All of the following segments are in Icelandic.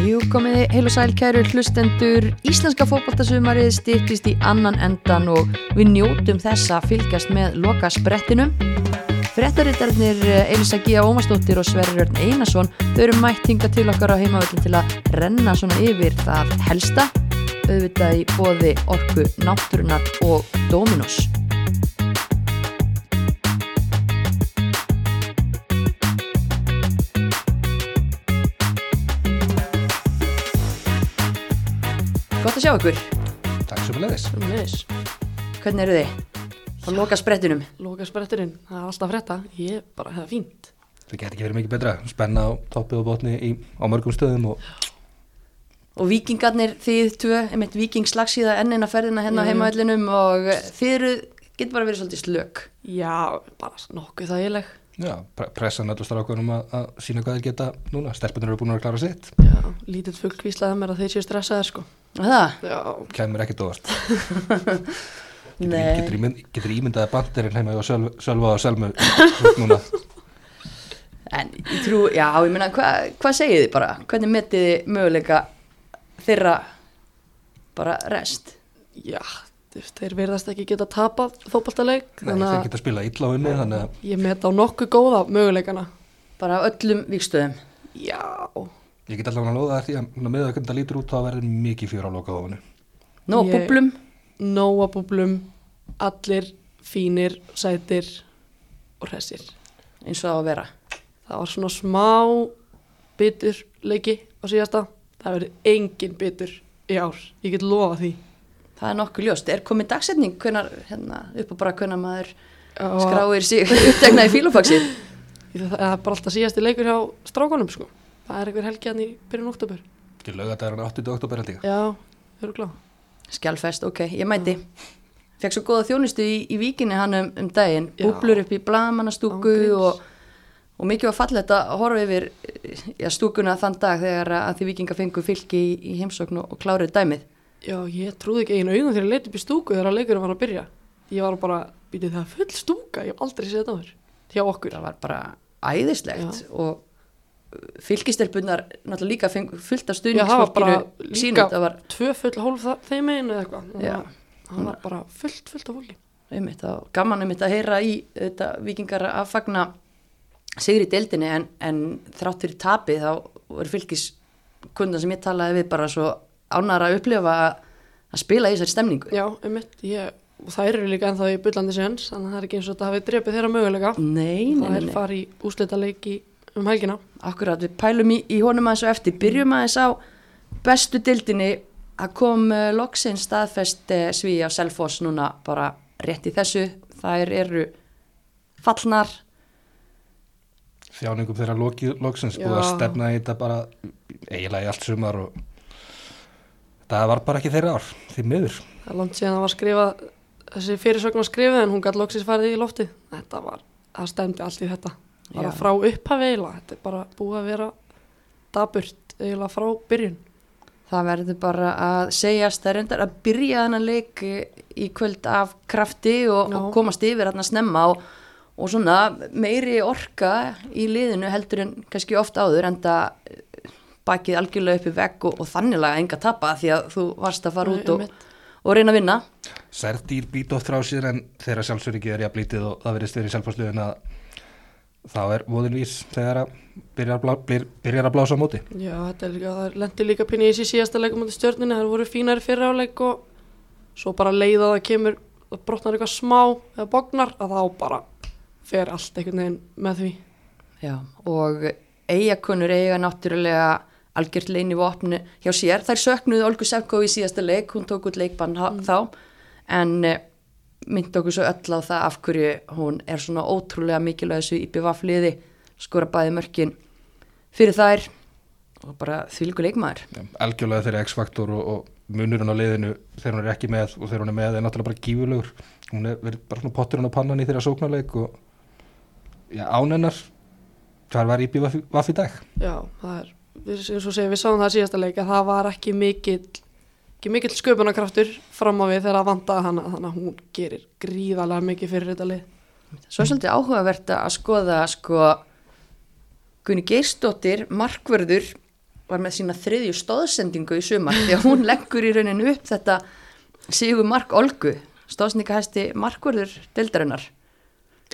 Jú, komiði heil og sæl kæru hlustendur. Íslenska fótballtasumarið stýttist í annan endan og við njótum þess að fylgjast með loka sprettinum Frettarittarnir Elisa Gíja Ómarsdóttir og Sverrir Örn Einarsson þau eru mætt hinga til okkar á heimavöldin til að renna svona yfir það helsta auðvitað í bóði orku náttúrunar og Dominos að sjá ykkur Takk sem leðis. Leis, Hvernig eru þið? Á loka sprettinum loka spretturinn, það er alltaf frétta, ég bara hefða fínt. Það getur ekki verið mikið betra. Spenna á toppi og botni í, á mörgum stöðum og Og vikingarnir, þið tvö, einmitt vikingslagsíða ennina ferðina hérna á heimavellinum og þið eru, getur bara verið svolítið slök. Já, bara nokkuð þægileg. Já, pre pressan öllu strákunum að, að sína hvað þeir geta núna. Stelpunir eru búin að klára sitt. Já, lítið fugg hvíslaði mér að þeir séu stressaðir sko. Það? Já, Kæmur ekkert. Getur, Nei. getur, ímynd, getur ímyndaði bandirinn heima og sölva og selmu núna. En ég trú, já, ég meina, hvað hva segið þið bara? Hvernig metið þið möguleika þeirra bara rest? já, þeir verðast ekki geta tapað þannig þeir að geta spila illa á unni að ég met á nokkuð góða möguleikana. Bara öllum vikstöðum? Já, ég get allavega að loða þér því að með það hvernig það lítur út þá verður mikið fjör á lokaðofinu. Nó, Ég- búblum? nóa búblum, allir fínir, sætir og hressir. eins og það á að vera. Það var svona smá bitur leiki á síðasta. Það verður engin bitur í ár. Ég get lofa því. Það er nokkuð ljóst. Er komið dagsetning hvenar, hérna, upp á bara hvenar maður Og skráir sig upptegna í fílofaxið? Það er bara alltaf síðasti leikur hjá strákunum sko. Það er einhver helgi hann í byrjun oktober. Til lögadagurinn 8. oktober held ég. Já, þau eru gláð. Skjálfest, ok, ég mæti. Fekk svo góða þjónustu í, í víkinni hann um, um daginn. Búblur upp í gríns. og, og mikið var fallegt að horfa yfir já, stúkuna þann dag þegar að því vikinga fengu fylki í, í heimsókn og, og kláruð dæmið. Já, ég trúði ekki einu augum þegar ég leiti upp í stúku þegar leikurinn var að byrja. Ég var bara, býtið það full stúka, ég hef aldrei séð þetta áður. Hjá okkur. Það var bara æðislegt og fylkistelpunar náttúrulega líka fengu fullt af Já, það stuðningsfólkinu sínu. líka Það var, tvö full hólf það, þeim einu eða eitthvað. já, Það var bara fullt, fullt af fólki. einmitt, það var gaman einmitt að heyra í þetta, vikingar að fagna sigri deildinni en, en þrátt fyrir tapið þá voru fylgiskundan sem ég talaði við bara svo ánæra að upplifa að, að spila í þessari stemningu. Já, um mitt, ég, og það eru líka ennþá í bullandi séns, þannig að það er ekki eins og þetta hafi drepið þeirra möguleika. Nei, nei, það nei, er nei. farið í úslita leiki um helgina. Akkurat, við pælum í, í honum aðeins og eftir. Byrjum aðeins á bestu dildinni að kom uh, loksins staðfest uh, sví á Selfoss núna bara rétt í þessu. Það eru fallnar, Þjáningum þeirra loki, loksins búið að stefna í þetta bara eiginlega í allt sumar og það var bara ekki þeirra ár, því miður. Það er langt síðan það var skrifað, þessi fyrirsögn var skrifið en hún gæti loksins farið í loftið. Þetta var, það stemdi allt í þetta. Bara Já. frá upphafi eiginlega, þetta er bara búið að vera daburt eiginlega frá byrjun. það verður bara að segjast að reyndar að byrja þennan leik í kvöld af krafti og, og komast yfir hérna snemma og, og svona meiri orka í liðinu heldur en kannski oft áður en það bakið algjörlega upp í vegg og, og þanniglega enga tapa því að þú varst að fara út og, og reyna að vinna Serdýr být oft frá sér en þeirra sjálfsöryggi er jafnlítið og það verið í sjálfsliðin að þá er voðin vís þegar að byrjar að, blá, byrjar, byrjar að blása á móti. Já, þetta er líka, það lendi líka pinni í þessi síðasta leikum á stjörnunni, það voru fínari fyrir áleik og svo bara leiða það kemur, það brotnar eitthvað smá eða bognar, að þá bara fer allt einhvern veginn með því. Já, og eigakonur eiga náttúrulega algjört leini vopni hjá sér. Þær söknuðu Olgu Sevko í síðasta leik, hún tók út leikbann mm. þá, en eh, myndi okkur svo öll á það af hverju hún er svona ótrúlega mikilvæg þessu IPVF liði, skora bæði mörkin fyrir þær og bara þvílíku leikmaður. Já, algjörlega þeirra X-faktor og, og munurinn á liðinu þegar hún er ekki með og þegar hún er með er náttúrulega bara gífurlegur. Hún er verið bara svona potturinn á pannan í þeirra sóknarleik og já, ánennar hvað var vaff í dag? Já, það er, við, eins og segja, við sáum það síðasta leik að það var ekki mikill, ekki mikill sköpunarkraftur fram á við þegar að vandaði hana, þannig að hún gerir gríðarlega mikið fyrir þetta lið. Svo er svolítið áhugavert að skoða sko Gunni Geirsdóttir, markvörður var með sína þriðju stóðsendingu í sumar því að hún leggur í rauninu upp þetta Sigur Mark Olgu stóðsendingahæsti Markvörður deildarinnar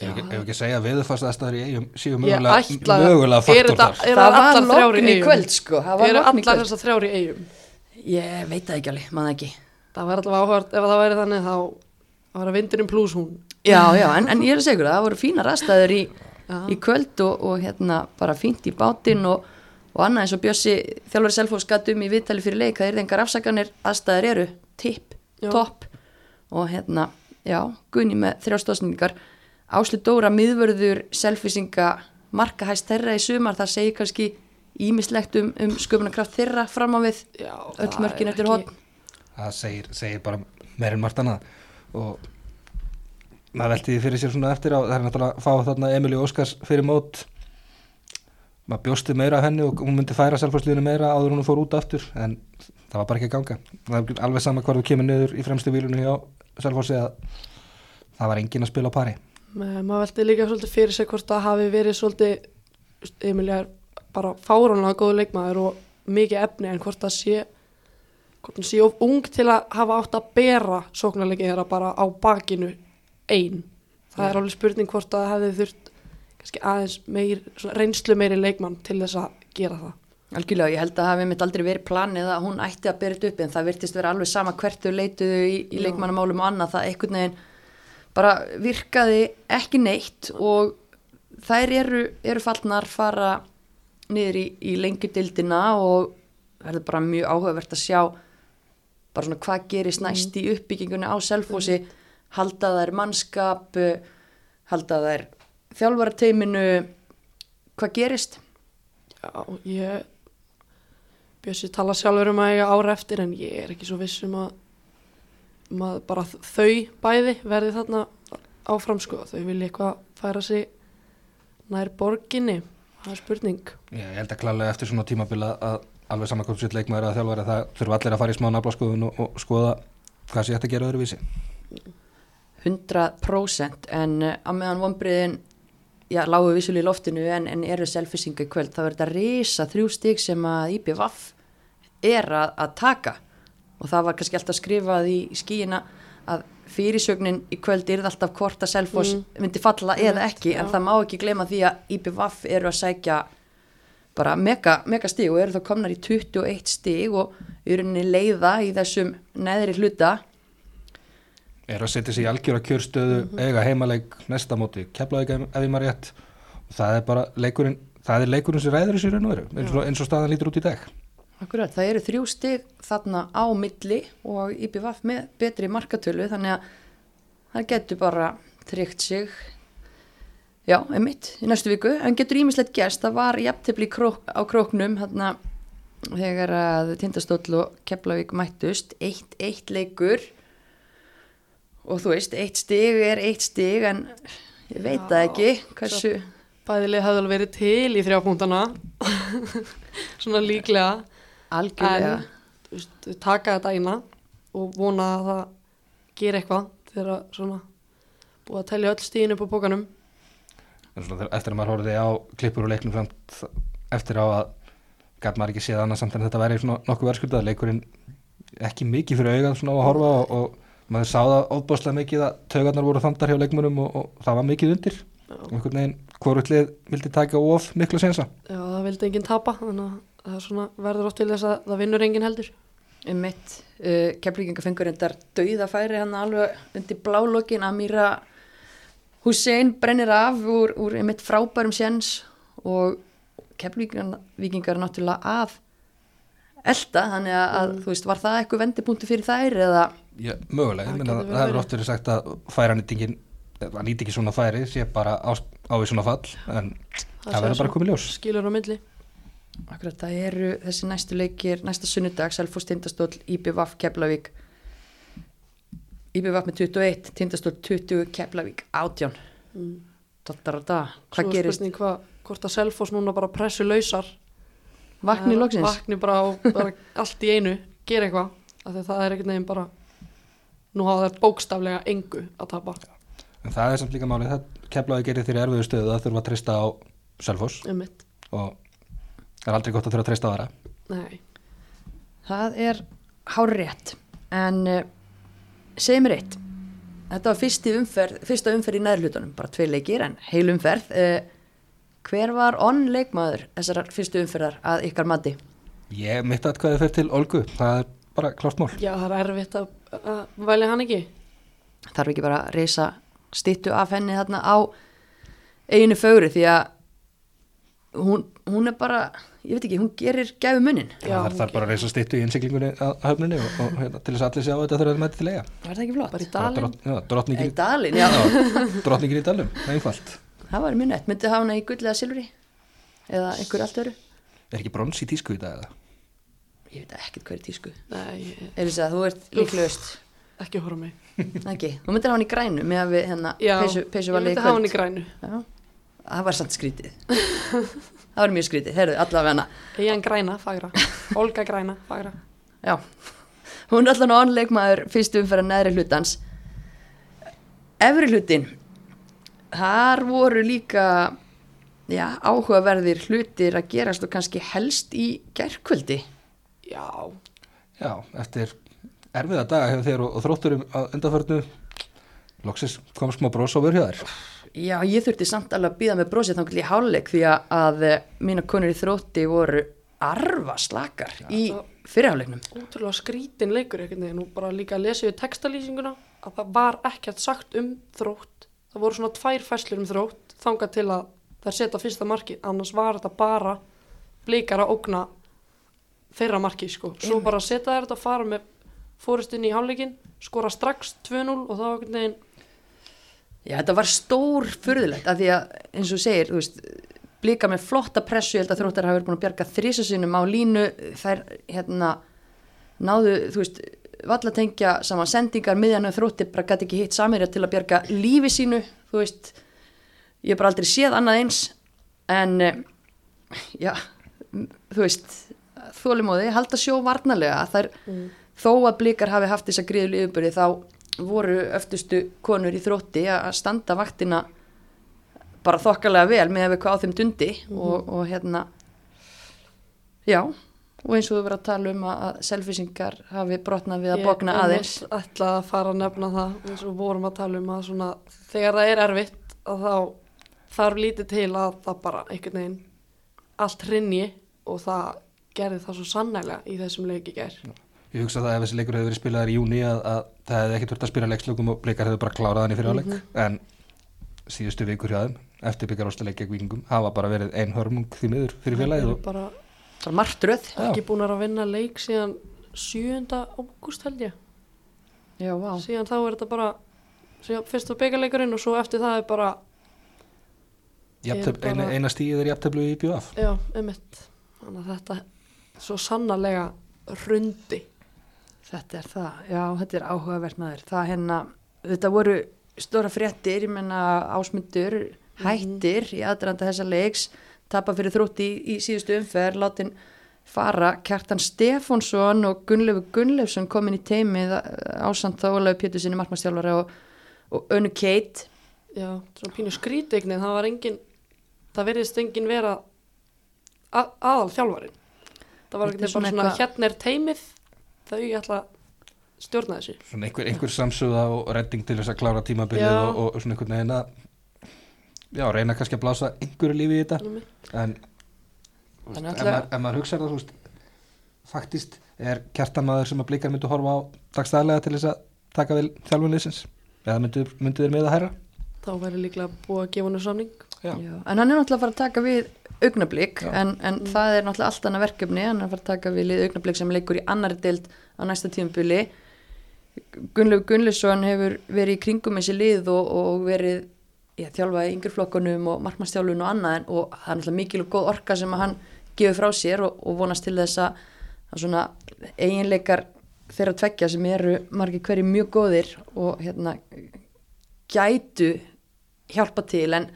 Ef ekki, segja að viðurfast aðstæður í eigum séu mögulega, ætla- mögulega Er faktor þar. Er það var allar þrjár í lokn í kvöld sko. Það var Eru lokn í allar kvöld. þessar þrjár í eigum ég veit það ekki alveg, maður ekki. Það var allavega áhört, ef það væri þannig þá var að vindurinn pluss hún. Já, já, en, en ég er að segja ykkur, það voru fínar aðstæður í, í kvöld og, og hérna bara fínt í bátinn og, og annað eins og Bjössi þjálfari Selfos gatt um í viðtali fyrir leik það er engar afsakanir, aðstæður eru tipp, topp. Og hérna, já, Gunni með þrjá stóðsendingar Áslu Dóra miðvörður selfisinga markahæst þeirra í sumar, það segir kannski ímislegt um, um sköpunarkraft þeirra fram á við Já, öll er eftir hotn það segir, segir bara meirinn margt annað. Og maður velti því fyrir sér svona eftir á það er náttúrulega að fá þarna Emilí Óskars fyrir mót. Maður bjósti meira af henni og hún myndi færa selfhásliðinu meira áður en hún fór út aftur en það var bara ekki að ganga. Það er alveg sama hvar þú kemur niður í fremstu vílunni hjá selfhási að það var engin að spila á pari maður veldi líka svolítið fyrir sig hvort það hafi verið svolítið Emilja er bara fáránlega góð leikmaður og mikið efni en hvort það sé hvort það sé of ung til að hafa átt að bera sóknarleikið þeirra bara á bakinu ein. Það er alveg spurning hvort það hefði þurft kannski aðeins meir, reynslu meiri leikmann til þess að gera það. Algjörlega, ég held að það hafi mitt aldrei verið planið að hún ætti að bera þetta upp en það virtist vera alveg sama hvert þau leituðu í, í leikmannamálum og annað það einhvern veginn bara virkaði ekki neitt og þær eru, eru fallnar fara niður í, í lengjudildina og er bara mjög áhugavert að sjá bara svona hvað gerist næst í uppbyggingunni á selfósi halda þær mannskap halda þær þjálfarateiminu. Hvað gerist? Já, ég Bjössi tala sjálfur um að eiga ára eftir en ég er ekki svo viss um að, að bara þau bæði verði þarna áfram sko. Þau vilja eitthvað færa sig nær borginni. Það er spurning. Já, ég held að klálega eftir svona tímabila að alveg saman hvort sitt leikmaður að þjálfari það þurfa allir að fara í smá naflaskoðun og, og skoða hvað sé hægt að gera öðruvísi. 100% en uh, á meðan vonbriðin já, lágu vissulega í loftinu en, en eru selfisinga í kvöld, þá er þetta risa þrjú stig sem að IPVAF er að, að taka og það var kannski alltaf skrifað í skíina að fyrirsögnin í kvöld er alltaf hvort að Selfoss Mm. myndi falla eða Einmitt, ekki. En já. það má ekki gleyma því að IPVAF eru að sækja bara mega, mega stig og eru þá komnar í 21 stig og eru henni leiða í þessum neðri hluta. Er að setja sig í algjöra kjörstöðu eiga heimaleik næsta móti keflaði ekki ef ég maður rétt. Og það er bara leikurinn það er leikurinn sem ræður þessu í raun og veru eins og, eins og staðan lítur út í dag Akkurat, það eru þrjú stig þarna á milli og IPVAF með betri markatölu þannig að það getur bara tryggt sig. Já, einmitt, í næstu viku. En getur ímislegt gerst, það var jafntefli krók, á króknum þarna þegar að Tindastóll og Keflavík mættust, eitt, eitt leikur. Og þú veist, eitt stig er eitt stig en ég veit Já, það ekki hversu, bæðileg hefði alveg verið til í þrjápunktana svona líklega algjörlega. En veist, þau taka þetta eina og vona að það gera eitthvað þegar svona búið að telja öll stíðin upp á bókanum En svona, þegar- eftir að maður horfði á klippur og leiknum samt eftir á að gæt maður ekki séð annað samt en þetta væri svona nokkuð verðskuldað. Leikurinn ekki mikið fyrir augað svona á að horfa og, og maður sá það óbáslega mikið að taugarnar voru þandar hjá leikmunum og, og það var mikið undir. Og einhvern veginn hvorutlið vildi taka of miklu sensa Já, það vildi enginn tapa þannig að það er svona verður oft til þess að það vinnur enginn heldur. Um mitt uh, keflinginga fengur endar dauðafæri hann alveg undir blálokin. Amira Hussein brennir af úr, úr einmitt frábærum séns og keflingar náttúrulega að elda, þannig að, að þú veist, var það eitthvað vendipunktu fyrir þær eða? Já, mögulega, Það ég vel það hefur oft verið sagt að færa nýtingin að nýti ekki svona færi sé bara á, á við svona fall en það sé verður bara komið ljós. skilur á milli akkurat það eru þessi næstu leikir næsta sunnudag, Selfoss Tindastóll IBVF Keflavík. IBVF með 21 Tindastóll 20 Keflavík 18 mm. Dottarada, hvað Svo er gerist? spurning hvað, hvort að Selfoss núna bara pressu lausar? Vakni Eh, loksins? Vakni bara, á, bara allt í einu gera eitthvað, af því að það er ekkert neginn bara nú hafa það bókstaflega engu að tapa. En það er samt líka málið, það keflaði gerir þeirri erfiðu stöðu að þurfa að treysta á Selfoss. Um mitt og það er aldrei gott að þurfa að treysta á þeirra Nei, Það er hár rétt en uh, segir mér eitt. Þetta var fyrsti umferð, fyrsta umferð í nærlutunum bara tvei leikir en heil umferð. Uh, hver var onn leikmaður þessar fyrstu umferðar að ykkar mati? Ég mitt að hvað þið fer til Olgu, það er bara klárt mál. já það er erfitt að, að velja hann ekki. Þarf ekki bara að reysa stittu af henni þarna á eiginu fögri því að hún, hún er bara, ég veit ekki, hún gerir gæfu munnin. Já, það er bara að reysa stýttu í innsiklingunni að að höfninni og, og hérna, til þess að allir sé á þetta þegar það mæti til eiga. Var það ekki flott? bara í dalinn Drott, já, Í drottningin, dalinn, já. drottningin í dalum, einfalt. Það var mjög nett. Myndið hafa hana í gulli eða silfri? Eða einhver allt öru? Er ekki brons í tísku í dag eða? Ég veit ekkert hver er tísku. Nei, Elisa, þú ert líklegust. ekki horfa mig Ekki, þú myndir hafa hann í grænu með að við hérna Já, peysu, peysu ég valið myndi í hafa hann í kvöld. grænu Já, það var samt skrítið. það var mjög skrítið, heyrðu, allavega. Egin græna, fagra Olga græna, fagra Já, hún er allavega onleikmaður fyrstu umferðar neðri hlutans. Efri hlutin, þar voru líka, já, áhugaverðir hlutir að gerast og kannski helst í gerkvöldi. Já, Já, eftir erfiða daga hefur þeir og, og þrótturum að undanförnu loksis kom smá bros á vörhjöðar. Já, ég þurfti samt alveg að býða með brosið þannig í háluleik því að, að eh, mína konur í þrótti voru arfa slakar í fyrirháleiknum. ótrúlega skrítin leikur einhvern veginn. Og bara líka að lesa við textalýsinguna að það var ekkert sagt um þrótt. Það voru svona tvær fæslur um þrótt þangað til að þær setja fyrsta marki annars var þetta bara blikar að ógna þeirra marki sko, svo bara setja þær þetta að fara með fórustin í hálfleikin skora strax 2-0 og það var einhvern veginn Já, þetta var stór furðulegt af því að eins og segir, þú veist, blika með flotta pressu, ég held að þróttar hafa verið búin að bjarga þrísasunum á línu, þær hérna náðu, þú veist, valla tengja saman sendingar, miðjanu þrótti bara gæti ekki hitt samirja til að bjarga lífi sínu, þú veist, ég hef bara aldrei séð annað eins, en eh, já, þú veist, þólimóði, halda sjó varnarlega, þær, þó að blikar hafi haft þessa gríðlu yfirbyrði þá voru öftustu konur í þrótti að standa vaktina bara þokkalega vel með að við hvað á þeim dundi og, og hérna já, og eins og þú verið að tala um að, að selfisingar hafi brotnað við að bókna aðeins. Ég ætla að fara að nefna það eins og við vorum að tala um að svona þegar það er erfitt að þá þarf lítið til að það bara einhvern veginn allt hrinni og það gerði það svo sannæglega í þessum leiki gær. Ég hugsa það ef þessi leikur hefur verið spilaðar í júni að, að það hefði ekkert verið að spila leikslökum og bleikar hefur bara klárað hann í fyrirháleik en síðustu vikur hjá þeim eftir byggjar ástaleik gegn vikingum hafa bara verið ein hörmung því miður fyrir félagið Það og er bara það var martröð Já. ekki búin að vinna leik síðan 7. ágúst held ég. já, vá, Síðan þá er þetta bara síðan fyrst á byggarleikurinn og svo eftir það er bara, jafntefl, Ég er eina, bara- eina stíð er jafnteflu í BF já, emitt. Þannig að þetta svo sannarlega hrundi. Þetta er það já, þetta er áhugavert maður. Það hérna, þetta voru stóra fréttir, ég menna ásmundur hættir í aðdrandi þessa leiks tapa fyrir þrótti í, í síðustu umferð, látin fara. Kjartan Stefánsson og Gunnlegu Gunnleifsson komin í teimið ásand þá Ólaug Pétur sinni markmannstjálfari og, og Önnu Kate. Já, svona pínu skrítegnið, það var engin, það verðist engin vera að, aðal þjálfarin. Það var ekki bara svona eitthvað- hérna er teimið, þau ég ætla að stjórna þessu. svona einhver, einhver samsöða og redding til þess að klára tímabilið og, og svona einhvern veginn að já, reyna kannski að blása einhverju lífi í þetta Einmitt. en ef, maður, maður hugsa það veist, faktist er kjartamaður sem að blikar myndu horfa á dagstæðlega til þess að taka vel þjálfunleysins eða myndu, myndu þeir með að hæra Þá verður líklega búið að gefa hennu samning. Já. Já, en hann er náttúrulega að fara að taka við augnablík, en, en það er náttúrulega allt annað verkefni, hann er að fara að taka við lið augnablík sem leikur í annari deild á næsta tímabili. Gunnlaug Gunnlaugsson hefur verið í kringum þessi lið og, og verið já, þjálfaði í yngreflokkunum og markmannstjálfun og annað en, og það er náttúrulega mikil og góð orka sem hann gefur frá sér og, og vonast til þess að, að svona eiginleikar þeirra tveggja sem eru margir hverju mjög góðir og hérna gætu hjálpa til en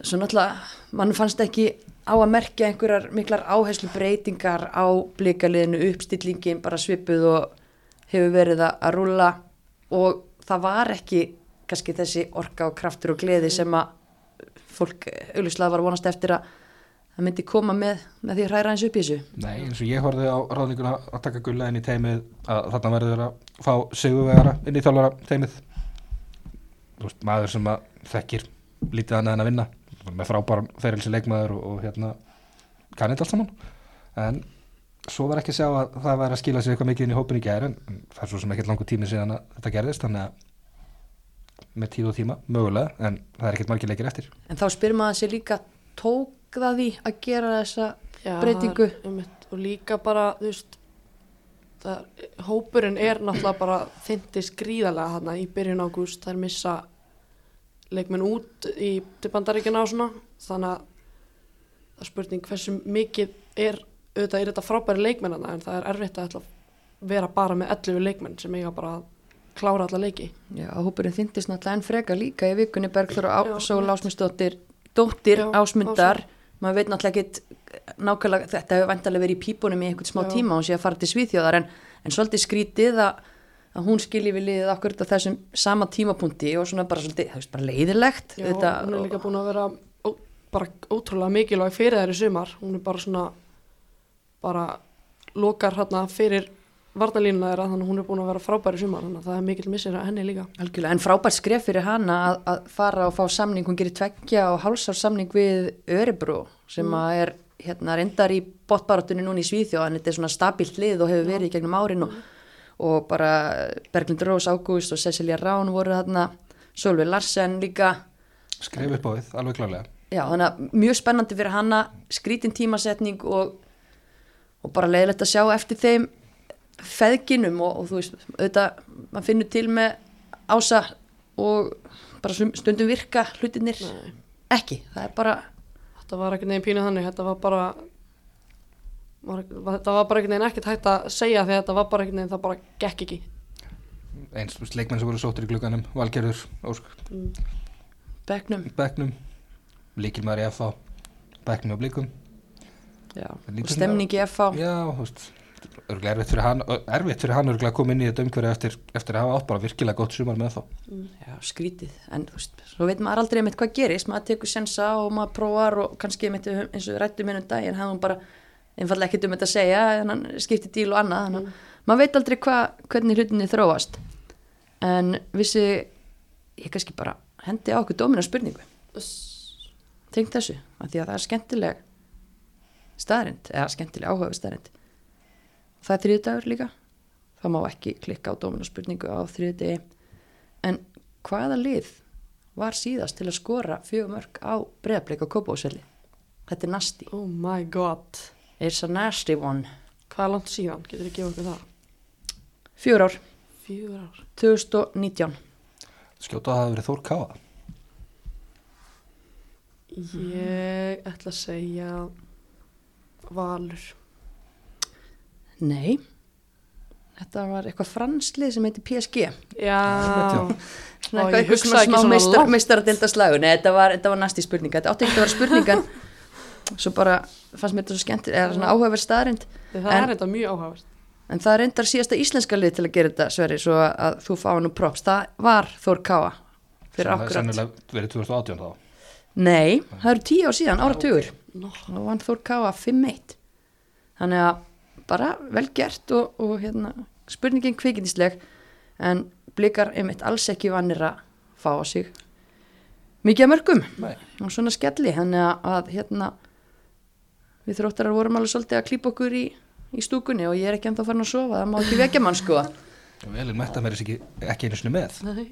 svo náttúrulega mann fannst ekki á að merkja einhverjar miklar áherslu breytingar á blíkaliðinu uppstillingin bara svipuð og hefur verið að, rúlla. Og það var ekki kannski þessi orka og kraftur og gleði sem að fólk auðvitað var vonast eftir að, það myndi koma með, með því að hræra eins upp í þessu. Nei, eins og ég horfði á ráðninguna að taka gulla inn í teimið að þarna verður að fá sigurvegara inn í þjálfara teimið Þú veist, maður sem að þekkir lítið annað en að vinna með frábæran ferilsi leikmaður og, og hérna kannið allt saman. En svo var ekki að sjá að það væri að skila sér eitthvað mikið inn í hópin í gæri en það er svo sem ekkert langur tími síðan að þetta gerðist þannig að með tíð og tíma, mögulega en það er ekkert margir leikir eftir. En þá spyr maður sér líka tók það því að gera þessa Já, breytingu? það er einmitt, og líka bara þú veist það, hópurinn er náttúrulega bara þyntist gríðarlega þarna í byrjun ágúst. Þær missa leikmenn út í bandaríkjana og svona þannig að það er spurning hversu mikið er auðvitað er þetta frábæri leikmennana en það er erfitt að vera bara með 11 leikmenn sem eiga bara að klára alla leiki Já, hópurinn þyndist náttúrulega enn freka líka í vikunni Bergþór og Sól. Ásmundsdóttir dóttir Ásmundar maður veit náttúrulega ekki nákvæmlega þetta hefur vantarlega verið í pípunum í einhvern smá Já. tíma og sé að fara til Svíþjóðar en, en svolítið skrítið að, að hún skilji við liðið okkur á þessum sama tímapunkti og svona bara svolítið, það veist, bara leiðilegt Já, þetta, hún er líka búin að vera ó, bara ótrúlega mikilvæg fyrir þær í sumar. Hún er bara svona bara lokar hérna fyrir varnalínuna þeirra þannig að hún er búin að vera frábæri í sumar þannig að það er mikill missir að henni líka. Algjörlega, en frábært skref fyrir hana að, að fara og fá samning, hún gerir tveggja og hálsár samning við Örebro sem Mm. að er hérna reyndar í botbarátunni núna í Svíþjóð en þetta er svona stabilt lið og hefur verið í gegnum árin og, og bara Berglind Rós Ágúst og Cecilia Rán voru þarna, Sölvi Larsen líka. Skrif upp á þið, alveg klálega Já, þannig að mjög spennandi fyrir hana, skrítin tímasetning og, og bara leiðilegt að sjá eftir þeim feðginum og, og þú veist, auðvitað, maður finnur til með ása og bara stundum virka hlutinir Nei. ekki, það er bara, þetta var ekkert neginn pínu þannig þetta var bara var, var- þetta bara ekkert neginn ekkert hægt að segja því að þetta var bara ekkert neginn það bara gekk ekki. Eins þú veist, leikmenn sem voru sóttir í glugganum Valgerður, Ósk, mm. bekknum. Becknum Líkilmaður í FH Becknum og En og lítið stemning í FH Já, veist örgulega erfitt fyrir hann erfitt fyrir hann örgulega að koma inn í þetta umhverju eftir, eftir að hafa átt bara virkilega gott sumar með þá já, skrítið, en þú veist, svo veit maður aldrei einmitt hvað gerist, maður tekur sensa og maður prófar og kannski einmitt eins og við rættum minnum dag, en hefðum bara einfallega ekkert um þetta að segja, en hann skipti díl og annað, þannig að maður veit aldrei hva, hvernig hlutinni þróast. En vissi ég kannski bara hendi á okkur dómina spurningu. Tengt þessu, af því að það er skemmtileg staðrind, eða skemmtileg áhuga staðrind það er þriðdagur líka. Það má ekki klikka á dómina spurningu á þriðdegi en hvaða lið var síðast til að skora fjögur mörg á breyðablik á Kópásvelli þetta er nasty, oh my god it's a nasty one. Hvað er langt síðan, getur þið gefa okkur það? Fjögur ár, fjögur ár. 2019 skjóta að það hafi verið Þór Káa ég ætla að segja Valur. Nei. Þetta var eitthvað franslið sem heitir PSG já, svona eitthvað, smá meistar, langt. meistaradeildaslagu nei, þetta var, þetta var næsti spurninga þetta átti ekki að vera spurningan svo bara fannst mér þetta svo skemmt eða svona áhugaverð staðrind það En- er þetta mjög áhugavert. En það er reyndar síðasta íslenska lið til að gera þetta Sverri, svo að, þú fá nú props. Það var Þór Káa fyrir sem það er akkurat sennilega verið 2018 þá. Nei, það eru tíu ár síðan, áratugur. Nó. og vann Þór Káa 5-1 þannig að bara vel gert og, og hérna, spurningin kvikindisleg en blikar einmitt alls ekki vannir að fá á sig mikið að mörgum Nei. og svona skelli. Þannig að, að hérna við þróttarar vorum alveg svolítið að klípa okkur í, í stúkunni og ég er ekki ennþá farin að sofa það má ekki vekja mann sko. Og Elin Metta meira ekki, ekki einu sinni með. Nei.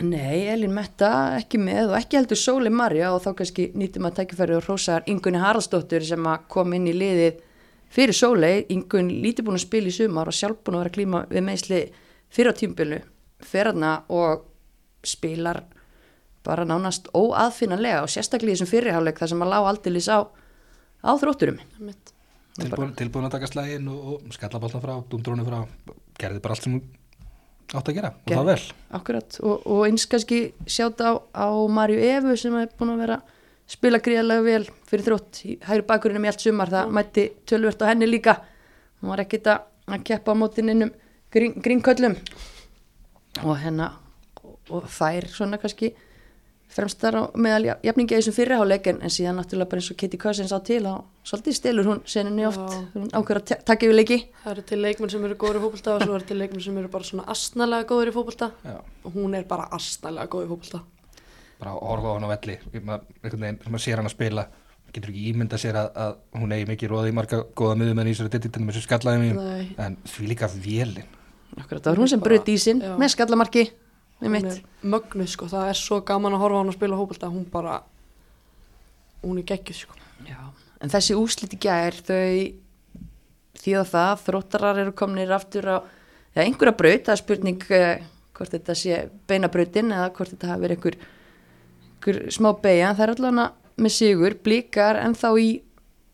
Nei, Elin Metta ekki með og ekki heldur Sóli Marja og þá kannski nýttum að tækifæri og hrósar Ingunni Haraldsdóttur sem að kom inn í liðið fyrir Sóli, Ingun lítið búin að spila í sumar og sjálf búin að vera að klíma við meðsli fyrir á tímbilu fyrir hana og spilar bara nánast óaðfinnanlega og sérstaklega í þessum fyrirháleik þar sem að lág aldeilis á, á þrótturum. Einmitt. tilbúin, tilbúin að taka slægin og, og skalla boltan frá, dúndrónu frá gerði bara allt sem átt að gera og það vel. Akkurat. Og, og eins kannski sjátt á, á Marju Efu sem er búin að vera spila gríðarlega vel fyrir þrótt í hægri bakurinnum í allt sumar. Það mætti tölvört á henni líka. Hún var ekkit að, að keppa á mótin innum grín, grínköllum. Og hennar og, og þær svona kannski fremstar á meðal ja- jafningi í þessum fyrirháleik en, en síðan náttúrulega bara eins og Kitty Cousins á til og svolítið stelur hún seninni oft. Ákveður að ta- taka yfir leiki. Það eru til leikmenn sem eru góður í fótbolta og svo eru til leikmenn sem eru bara svona astnalega góður í fótbolta. Já. og hún er bara astnalega góð í fótbolta. bara að horfa á hann á velli. Einhvern veginn, sem maður sér hann að spila getur ekki ímynda sér að, að hún eigi mikið róði í marga góða miðum en í þessari því er mögnuð sko, það er svo gaman að horfa á hann að spila fótbolta, hún bara, hún er geggjuð sko. Já, en þessi úslit í gær þau þýða það þróttarar eru komnir aftur á ja, einhverja braut, það er spurning uh, hvort þetta sé beinabrautin eða hvort þetta hafi verið einhver, einhver smá beigja, það er allavega með sigur, blíkar en þá í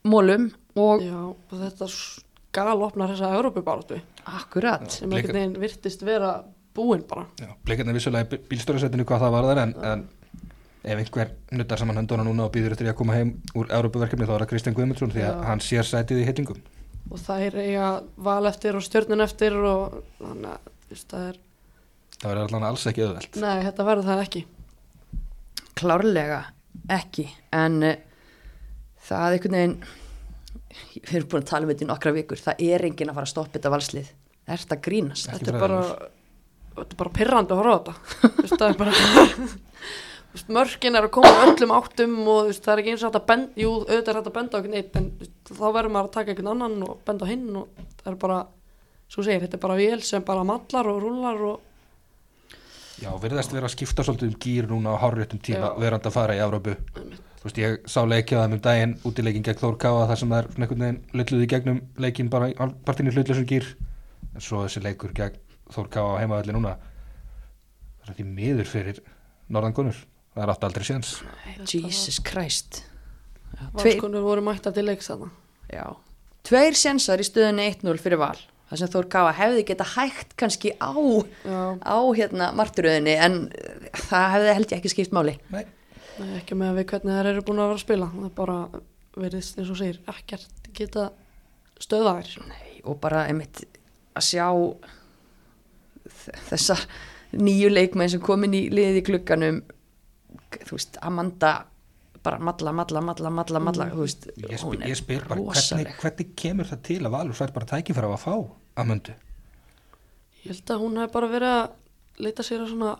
mólum og Já, og þetta skal opna þessa Európubáratu akkurat. Sem einhvern veginn virtist vera búinn bara. blikarnir vissulega í bílstórasætinu hvað það var þar en, en ef einhver nuttar saman hönduna núna og býður eftir að koma heim úr Európaverkefni þá er það Kristján Guðmundsson því að Já. hann sér sætið í hittingum og það er eiga val eftir og stjörnun eftir og þannig að veist, það er, það verður allan alls ekki auðvelt nei þetta verður það ekki klárlega ekki en uh, það er einhvern veginn við erum búin að tala um þetta í nokkra vikur það er enginn að fara að stoppa þetta valslið er þetta grínast þetta er bara. Þetta er bara pirrandi að horfa á þetta. Þú veist, það er bara mörkin er að koma öllum áttum og veist, það er ekki eins og hægt að benda jú, auðvitað er hægt að benda á einhvern eitt en þá verður maður að taka einhvern annan og benda á hinn og það er bara, svo segir, þetta er bara vél sem bara mallar og rúlar og Já, virðast vera að skipta svolítið um gýr núna á hárréttum tíma Já. verandi að fara í Evrópu. Þú veist, ég sá leikja það um daginn út í leikin gegn Þór Káa þar sem það er svona einhvern veginn lulluð í gegnum leikin bara í partinni hlutlusum gýr en svo þessi leikur gegn Þór Káa á heimavelli núna. Það er því miður fyrir Norðan Gunnur það er átt aldrei séns. Jesus Christ. Já, tveir, valskonur voru mætta til leiks þarna. Já, tveir sensar í stöðunni 1-0 fyrir val. Það sem Þór Káa hefði geta hægt kannski á Já, á hérna marturöðinni en uh, það hefði held ég ekki skipt máli. Nei, nei, ekki með að við hvernig þær eru búin að vera að spila. Það er bara verðist eins og segir ekkert geta stöða þær. Nei, og bara einmitt að sjá þ- þessa nýju leikmenn sem komin í liðið í klukkanum þú veist, Amanda bara malla, malla, malla, malla, malla þú veist, ég, hún spyr, ég spyr bara hvernig, hvernig kemur það til að Valur fær bara tækifæra á að fá að möndu Ég held að hún hef bara verið að leita sér að svona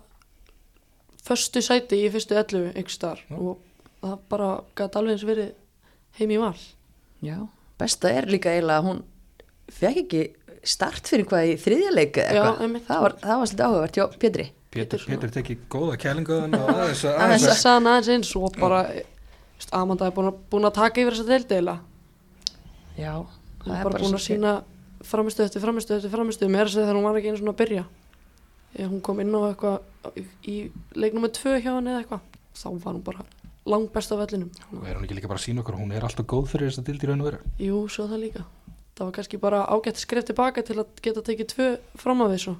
föstu sæti í fyrstu 11 ykkur staðar Já. og það bara gæti alveg eins verið heim í val. Já, besta er líka eiginlega að hún fekk ekki start fyrir hvað í þriðja leik eða Já, eitthvað. einmitt. það var, það var svolítið áhugavert, já, Pétri. Pétur, Pétur tekið góða kælinguðan og aðeins að Aðeins aðeins Það sagði hann aðeins eins og bara Amanda er búin að, að taka yfir þessa deildeila Já, hún er bara búin að sína framistu eftir framistu eftir framistu með þess að þegar hún var ekki einu svona að byrja. Ef hún kom inn á eitthvað í leiknum með tvö hjá henni eða eitthvað þá var hún bara langt best af vellinum. Og er hún ekki líka bara að sína okkur hún er alltaf góð fyrir þess að dildi raun og vera Jú, svo það líka það var kannski bara ágætt skref tilbaka til að geta tekið tvö fram af þessu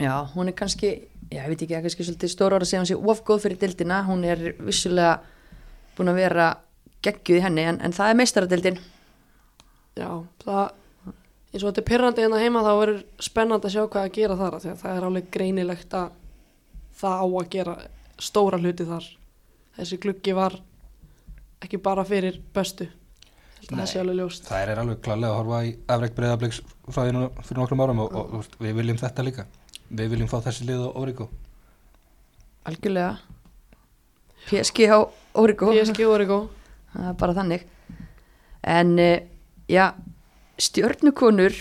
Já, hún er kannski, já, ég veit ekki, kannski svolítið stóra ára að segja hún sé ofgóð fyrir dildina, hún er vissulega búin að vera geggjuð í henni, en, en það er meistaradeildin. Já, það eins og þetta er pyrrandi hérna heima þá verður spennandi að sjá hvað að gera þar að það er alveg greinilegt að það á að gera stóra hluti þar. Þessi gluggi var ekki bara fyrir bestu Ég held að Nei. Það sé alveg ljóst það er alveg klálega að horfa í afreg breyðabliks fræðinu fyrir nokkrum árum og, og, og við viljum þetta líka við viljum fá þessi lið á Origo Algjörlega. PSG á Origo. PSG Það er bara þannig. En, eh, já, stjörnukonur,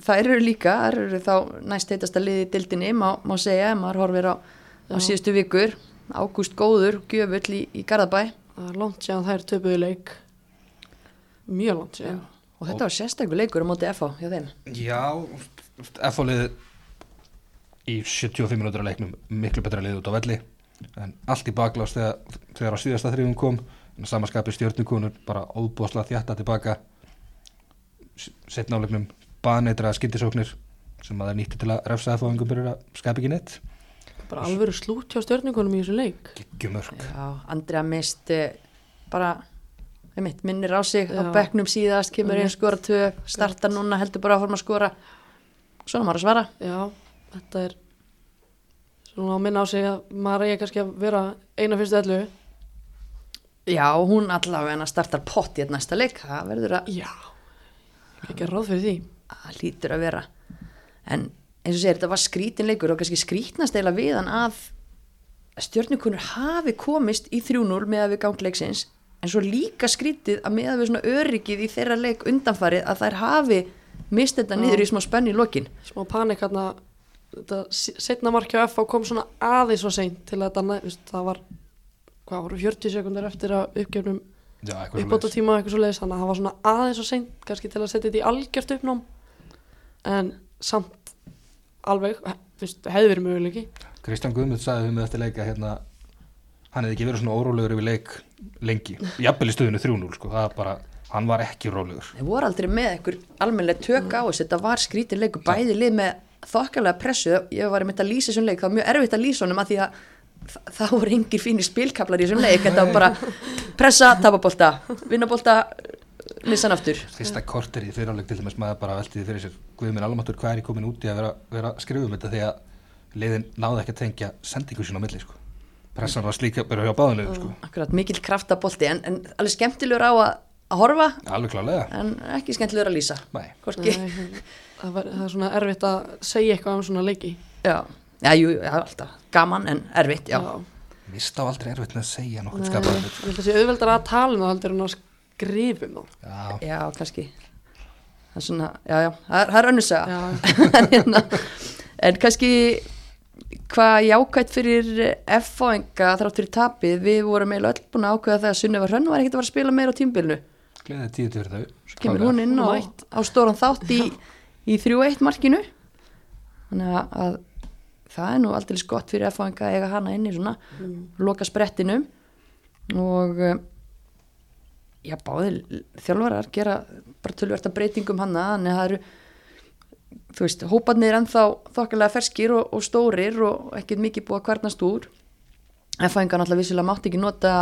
þær eru líka, þær eru þá næst heitasta liði í dildinni, má, má segja, ef maður horfir á, á síðustu vikur. Ágúst Góður, gjöfull í, í Garðabæ. það er langt séðan þær töpuðu leik mjög langt séðan Og þetta var sérstakur leikur á móti FH hjá þeim. já, F-fólið í 75 minútur að leiknum miklu betra lið út á velli. En allt í baklás þegar, þegar á síðasta þrjum kom en samanskapi stjórnukonur bara óbúslega þjætta tilbaka. Setna áleiknum baneitra skindisóknir sem að það er nýtti til að refsa F-fóðingum byrjar að skapa ekki neitt. Bara alvöru slút hjá stjörningunum í þessu leik. Geggjumörk. Já, Andrea mist eh, bara, einmitt, minnir á sig á Já. bekknum síðast, kemur einn skora tvö, starta núna, heldur bara að forma að skora. Svona maður að svara. já, þetta er svo Svona að minna á sig að maður eigi kannski að vera eina fyrstu ellu. Já, hún allavega startar pott í þetta næsta leik, það verður að, Já, ekki að ráð fyrir því. að lítur að vera. En eins og segir, þetta var skrítin leikur og kannski skrítnast eila við hann að stjórnukunur hafi komist í 3-0 með að við gangleiksins en svo líka skrítið að með að við svona öryggið í þeirra leik undanfarið að þær hafi mist þetta niður í smá spenn í lokin. Smá panik hérna, þetta setna marki á FH kom svona aðeins svo seint til að þetta, það var, hvað voru 40 sekundar eftir að uppgefnum Já, eitthvað uppbóta tíma eitthvað svo leiðis þannig að það var svona aðeins svo seint kannski til að setja þetta í algjört uppnám. En samt alveg, hefði verið möguleiki. Kristján Guðmund sagði við með eftir leika hérna, hann hefði ekki verið svona órólegur yfir leik lengi, jafnvel í stöðinu 3-0 sko, það er bara, hann var ekki rólegur. Þeir voru aldrei með einhver almennlega tök á þessu, þetta var skrítin leikur, bæði lið með þokkalega pressu, ég var einmitt að lýsa þessum leik, það var mjög erfitt að lýsa honum að því að þa- það voru engir fínir spilkaplar í þessum leik, þetta var bara pressa, tapabolta, vinnabolta, missa hann aftur. fyrsta korter í fyriráleik til dæmis maður bara veltiði fyrir sér Guðmund Almatur hvað er ég komin út í að vera, vera að skrifa um þetta? Því að liðin náði ekki að tengja sendingu sín á milli sko. Pressan var slíka bara hjá báðanlegum sko. Akkurat, mikill kraftabolti, en, en alveg skemmtilegur á að, að horfa, alveg klálega en ekki skemmtilegur að lýsa. Nei. Nei, það, var, það er svona erfitt að segja eitthvað um svona leiki. Já, já, jú, já, alltaf, gaman en erfitt, já. Vist á aldrei erfitt með að segja nokkuð Nei, skapaðan ég held að sé auðveldar að tala um það heldur en að skrifa um það. Já, Já, kannski. Það er svona, já, já, það er, það er. Já, en, hérna, en kannski hvað jákvæmt fyrir F-fáinga þrátt fyrir tapið, við vorum eiginlega öll búin að ákveða það að Sunneva Hrönn var ekkert að fara að spila meira á tímbilinu, gleðið tíu til þau svo kemur hún inn á, á stóran þátt í, í 3-1 markinu. Þannig að, að það er nú aldrei gott fyrir F-fáinga að eiga hana inn í svona loka sprettinum. Og eh, já, báðir þjálfarar gera bara tölverta breytingum þannig að það eru þú veist, hóparnir ennþá þokkalega ferskir og, og stórir og ekkert mikið búið að kvarnast úr. En fængan alltaf vissilega mátti ekki nota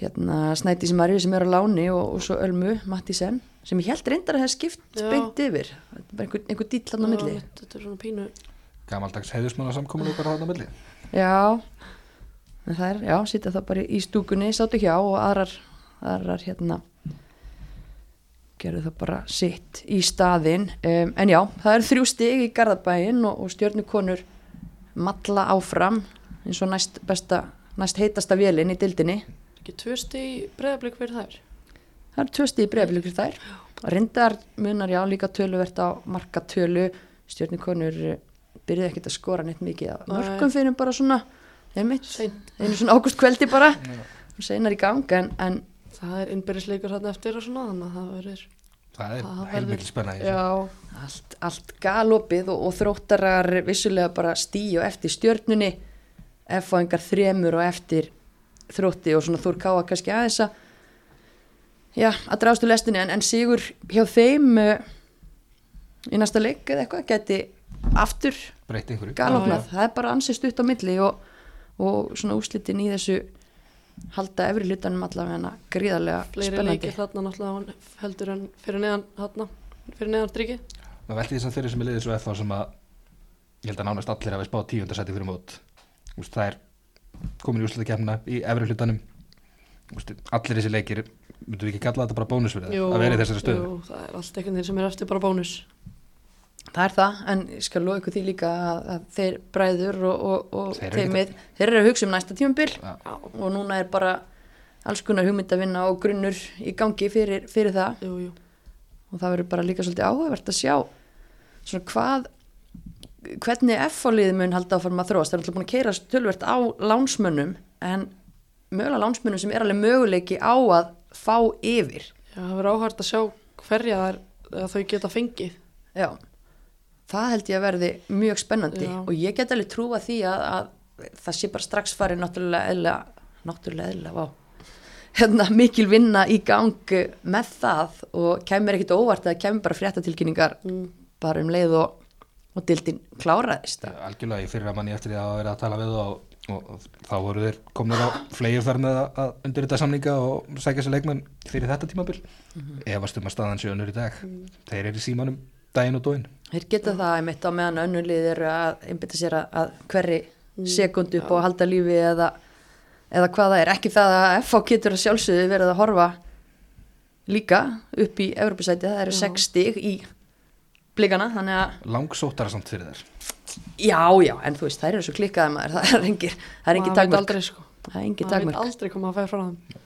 hérna Snæti sem er sem er á láni og, og svo Ölmu Mattísen sem ég held reyndar að það skipt Já. beint yfir. Þetta er bara einhver, einhver dýll hann á milli. Þetta er svona pínu gamaldags heiðusmanna samkomin okkar þarna á milli. Já, en það er, já, sitja það bara í stúkunni, sátu hjá og aðrar, aðrar hérna gerðu það bara sitt í staðinn. Um, en já, það er þrjú stig í Garðabæin og, og stjörnukonur matla áfram eins og næst besta, næst heitasta vélinn í dildinni ekki tvö stig breðablík fyrir þær? Það eru tvö stig í breyflikur þær. Reyndar munar já líka töluvert á marka tölu stjörnukonur eh, byrjuði ekkert að skora neitt mikið Nei. mörgum fyrir bara svona einu svona ágúst kveldi bara. Og seinar í gang en, en Það er innbyrðisleikur hann eftir og svona þannig að það verður það er þessu. Já, allt, allt galopið og, og þróttarar vissulega bara stíu eftir stjörnunni F-fáingar þremur og eftir þrótti og svona Þór Káa kannski aðeins að já, að drástu lestinni. En, en sigur hjá þeim uh, í næsta leik eða eitthvað geti aftur galopnað, það er bara ansið stutt á milli og, og svona úslitin í þessu halda efri hlutanum allavega gríðarlega fleiri spennandi. leikir þarna náttúrulega heldur en fyrir neðan þarna fyrir neðan drikki maður velti þess að þeirri sem er liðið svo FH sem að ég held að nánast allir hafi spáð tíundarsæti fyrir mót. Það er komin í úrslutakefna í efri hlutanum. Allir þessi leikir myndum við ekki kalla þetta bara bónus fyrir það að vera í þessari stöðu? jú, það er allt einhvern veginn sem er eftir bara bónus Það er það, en ég skal lofa ykkur því líka að, að þeir bræður og, og, og Þeir þeir, eru með, þeir eru að hugsa um næsta tímabil. Já. Já, og núna er bara alls konar hugmynd að vinna og grunnur í gangi fyrir, fyrir það. Jú, jú. Og það verður bara líka svolítið áhugavert að sjá svona hvað hvernig F-fáliðið mun halda áfram að þróast. Það er alltaf búin að keira tölvert á lánsmönnum en mögulega lánsmönnum sem er alveg möguleiki á að fá yfir. Já, það verður áhært að sjá hverja að þau geta fengið. Já, það held ég að verði mjög spennandi Já. og ég get alveg trúa því að, að það sé bara strax farið náttúrulega eðla, náttúrulega eðla, vá. Hérna, mikil vinna í gang með það og kemur ekkit óvart að kemur bara fréttatilkynningar mm. bara um leið og, og dildin kláraðist. Algjörlega í fyrra manni eftir því að vera að tala við og, og, og þá voru þeir komnir á fleigjuferð með að, að undir þetta samninga og sækja sér leikmenn fyrir þetta tímabil. Efast um að staðan sé önnur í dag. Þeir eru í símanum daginn og dóin Þeir geta það einmitt á meðan önnulið eru að einbytta sér að, að hverri sekund upp og að halda lífi eða, eða hvað það er, ekki það að FH getur að sjálfsögðu verið að horfa líka upp í Evropasæti, það eru Já. 6 stig í blikana, þannig að langsóttara samt fyrir þær. Já, já, en þú veist, þær eru svo klikkaði maður, það er það er Maður aldrei sko. Það er engin maður veit takmörk, aldrei hvað maður fær frá þeim.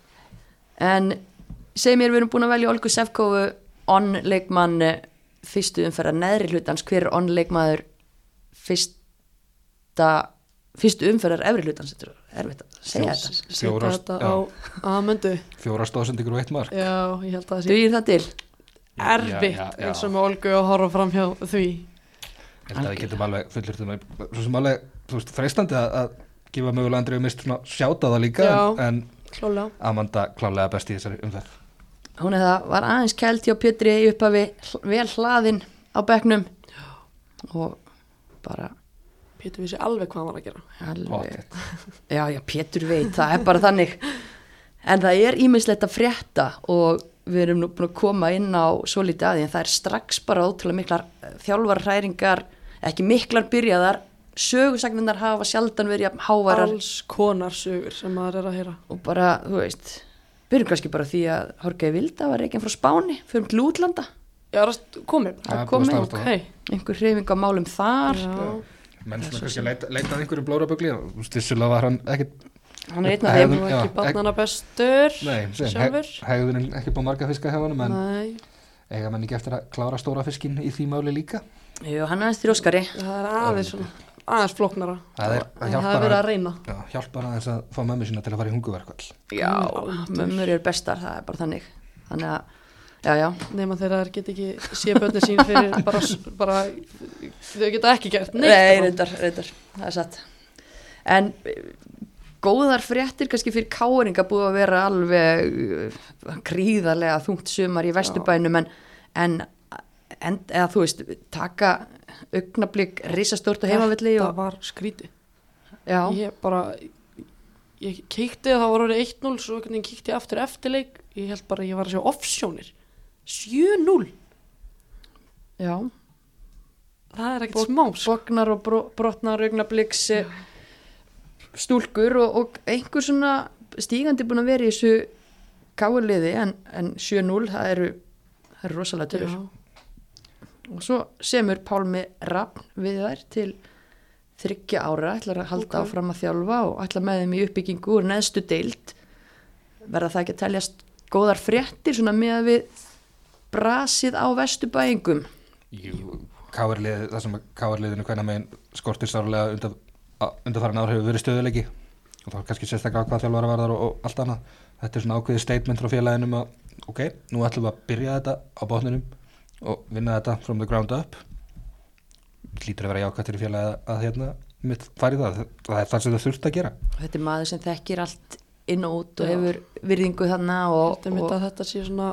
En segi mér, við erum búin að velja Olgu Sefkovu on leikmann fyrstu umferðar neðri hlutans, hver er on leikmaður fyrsta fyrstu umferðar efri hlutans, þetta er erfitt að segja Fjós. þetta Fjórar- þetta já. á aðmöndu fjóra stóðsendingur og eitt mark já, ég held að það sé dugir það til? erfitt Já, já, já. eins og með Olgu að horfa fram hjá því Ég held að við getum alveg fullur svo sem alveg, þú veist, freistandi að, að gefa mögulega Andrið mist svona sjáta það líka Já. en, en klálega Amanda klálega best í þessari umferð hún er það, var aðeins kælt hjá Pétri í upphafi vel hlaðinn á bekknum. Og bara Pétur vissi alveg hvað hann var að gera. Alveg, já, já, Pétur veit það er bara þannig. En það er ímislegt að frétta og við erum nú búin að koma inn á svo lítið að því en það er strax bara ótrúlega miklar þjálfarhæringar ekki miklar byrjaðar. Sögusagnirnar hafa sjaldan verið hávarar alls konar sögur sem maður er að heyra. Og bara, þú veist byrjum kannski bara því að Jorge Vilda var reygin frá Spáni, fyrir til útlanda. Ég er að komið? Það er kom búið að inn, staðfesta ok það. einhver hreyfing á málum þar. Já, menn svona kannski að leita, einhverju blórabögli og stissulega var hann ekkit hann er einn af þeim Já, ekki barnana bestur nei, sem, sjálfur heg, hegðunin ekki búið marga fiska hjá honum en nei, eiga menn ekki eftir að klára stóra fiskin í því máli líka? Jú, hann er aðeins þrjóskari. Það er aðeins svona aðeins flóknara. Það er að er verið að reyna. Já, hjálpar aðeins að fá mömmu sína til að fara í hunguverkvall já, mömmur eru bestar, það er bara þannig. Þannig að, já, já. Nema þegar þær get ekki sé börni sín fyrir bara, bara þau geta ekki gert neitt Nei, bara. reyndar, reyndar, það er satt. En góðar fréttir kannski fyrir káringa búið að vera alveg eh, gríðarlega þungt sumar í vesturbænum en, en, en eða þú veist, taka augnablík risastórt á heimavilli það og, var skríti já, ég bara ég kíkti að það var orðið 1-0 svo einhvern veginn kíkti ég aftur eftirleik ég held bara að ég var að sjá offsjónir. 7-0 já. Það er ekkert smá sko. bognar og bro, brotnar augnabliks eh, stúlkur og, og einhver svona stígandi búin að vera í þessu káurliði en, en 7-0 það eru, það eru rosalega tölur. Já. Og svo semur Pálmi Rappn við þær til þryggja ára, ætlar að halda Ok. áfram að þjálfa og ætla með þeim í uppbyggingu úr neðstu deild. Verða það ekki að teljast góðar fréttir svona með að við brasið á vestubæingum Káarlið, það sem káarliðinu hvernig megin skortir sárlega undan, farin ár hefur verið stöðuleiki og þá er kannski sérstaklega hvað þjálfara varðar og, og allt annað. Þetta er svona ákveðið statement frá félaginu að ok, nú ætlum við að byrja þetta á botninum og vinna þetta from the ground up. Lítur að vera jákvæmt fyrir félagi að, að hérna mitt fari það, það er það sem það þurft að gera. Þetta er maður sem þekkir allt inn og út og Já. hefur virðingu þannig og, Þetta er mitt og að þetta sé svona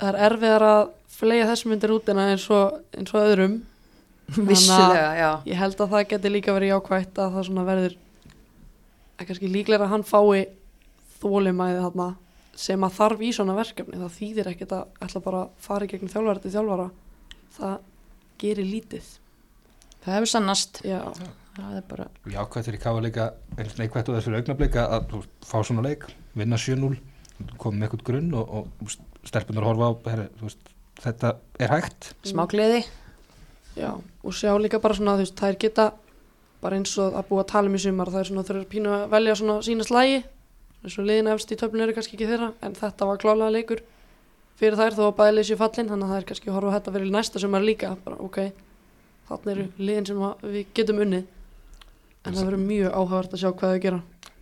það er erfiðar að flega þessum myndir út eins og, eins og öðrum. Vissulega, já. ég held að það geti líka verið jákvætt að það svona verður að kannski líklega að hann fái þólimæði þarna sem að þarf í svona verkefni það þýðir ekkert að ætla bara að fara í gegnum þjálfara til þjálfara. Það gerir lítið. Það hefur sannast. Já, það er bara, jákvæmt fyrir káar líka eins neikvæmt og þess fyrir augnablik að þú fá svona leik, vinna 7-0 koma með eitthvað grunn og, og stelpunar horfa á herri, veist, þetta er hægt. Smá gleði. Já og sjá líka bara svona þú veist þær geta bara eins og að búa að tala um í sumar það er svona þurfa pínu að velja svona sína slægi eins og liðin efst í töflun eru kannski ekki þeirra en þetta var klálega leikur. Fyrir þær þó að bæðið séu fallin þannig að það er kannski að horfa á þetta fyrir næsta sumar líka. Bara ok, þannig eru liðin sem að við getum unnið. En það verður mjög áhugavert að sjá hvað þau gera.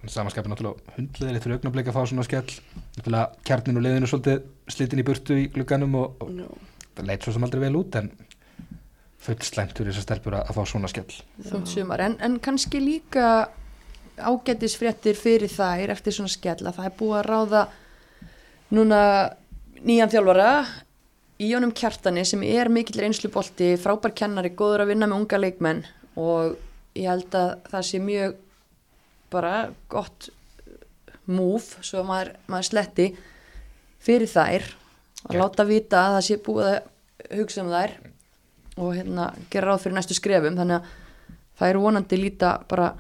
Samanskapin náttúrulega hundleðilegt fyrir augnablik að fá svona skell. Náttúrulega kjarnin og liðinu svolítið slitin í burtu í glugganum og, og Já. það leit svo sem aldrei vel út en full slæmt fyrir þessar stelpur að, að fá svona skell. En, en kannski líka ágættisfréttir fyrir þær eftir svona skell að það er búið að ráða núna nýjan þjálfara í honum kjartani sem er mikill reynslubolti, frábær kennari, góður að vinna með unga leikmenn og ég held að það sé mjög bara gott move svo maður, maður sletti fyrir þær að Já. láta vita að það sé búið að hugsa um þær og hérna gera ráð fyrir næstu skrefum þannig að það er vonandi líta bara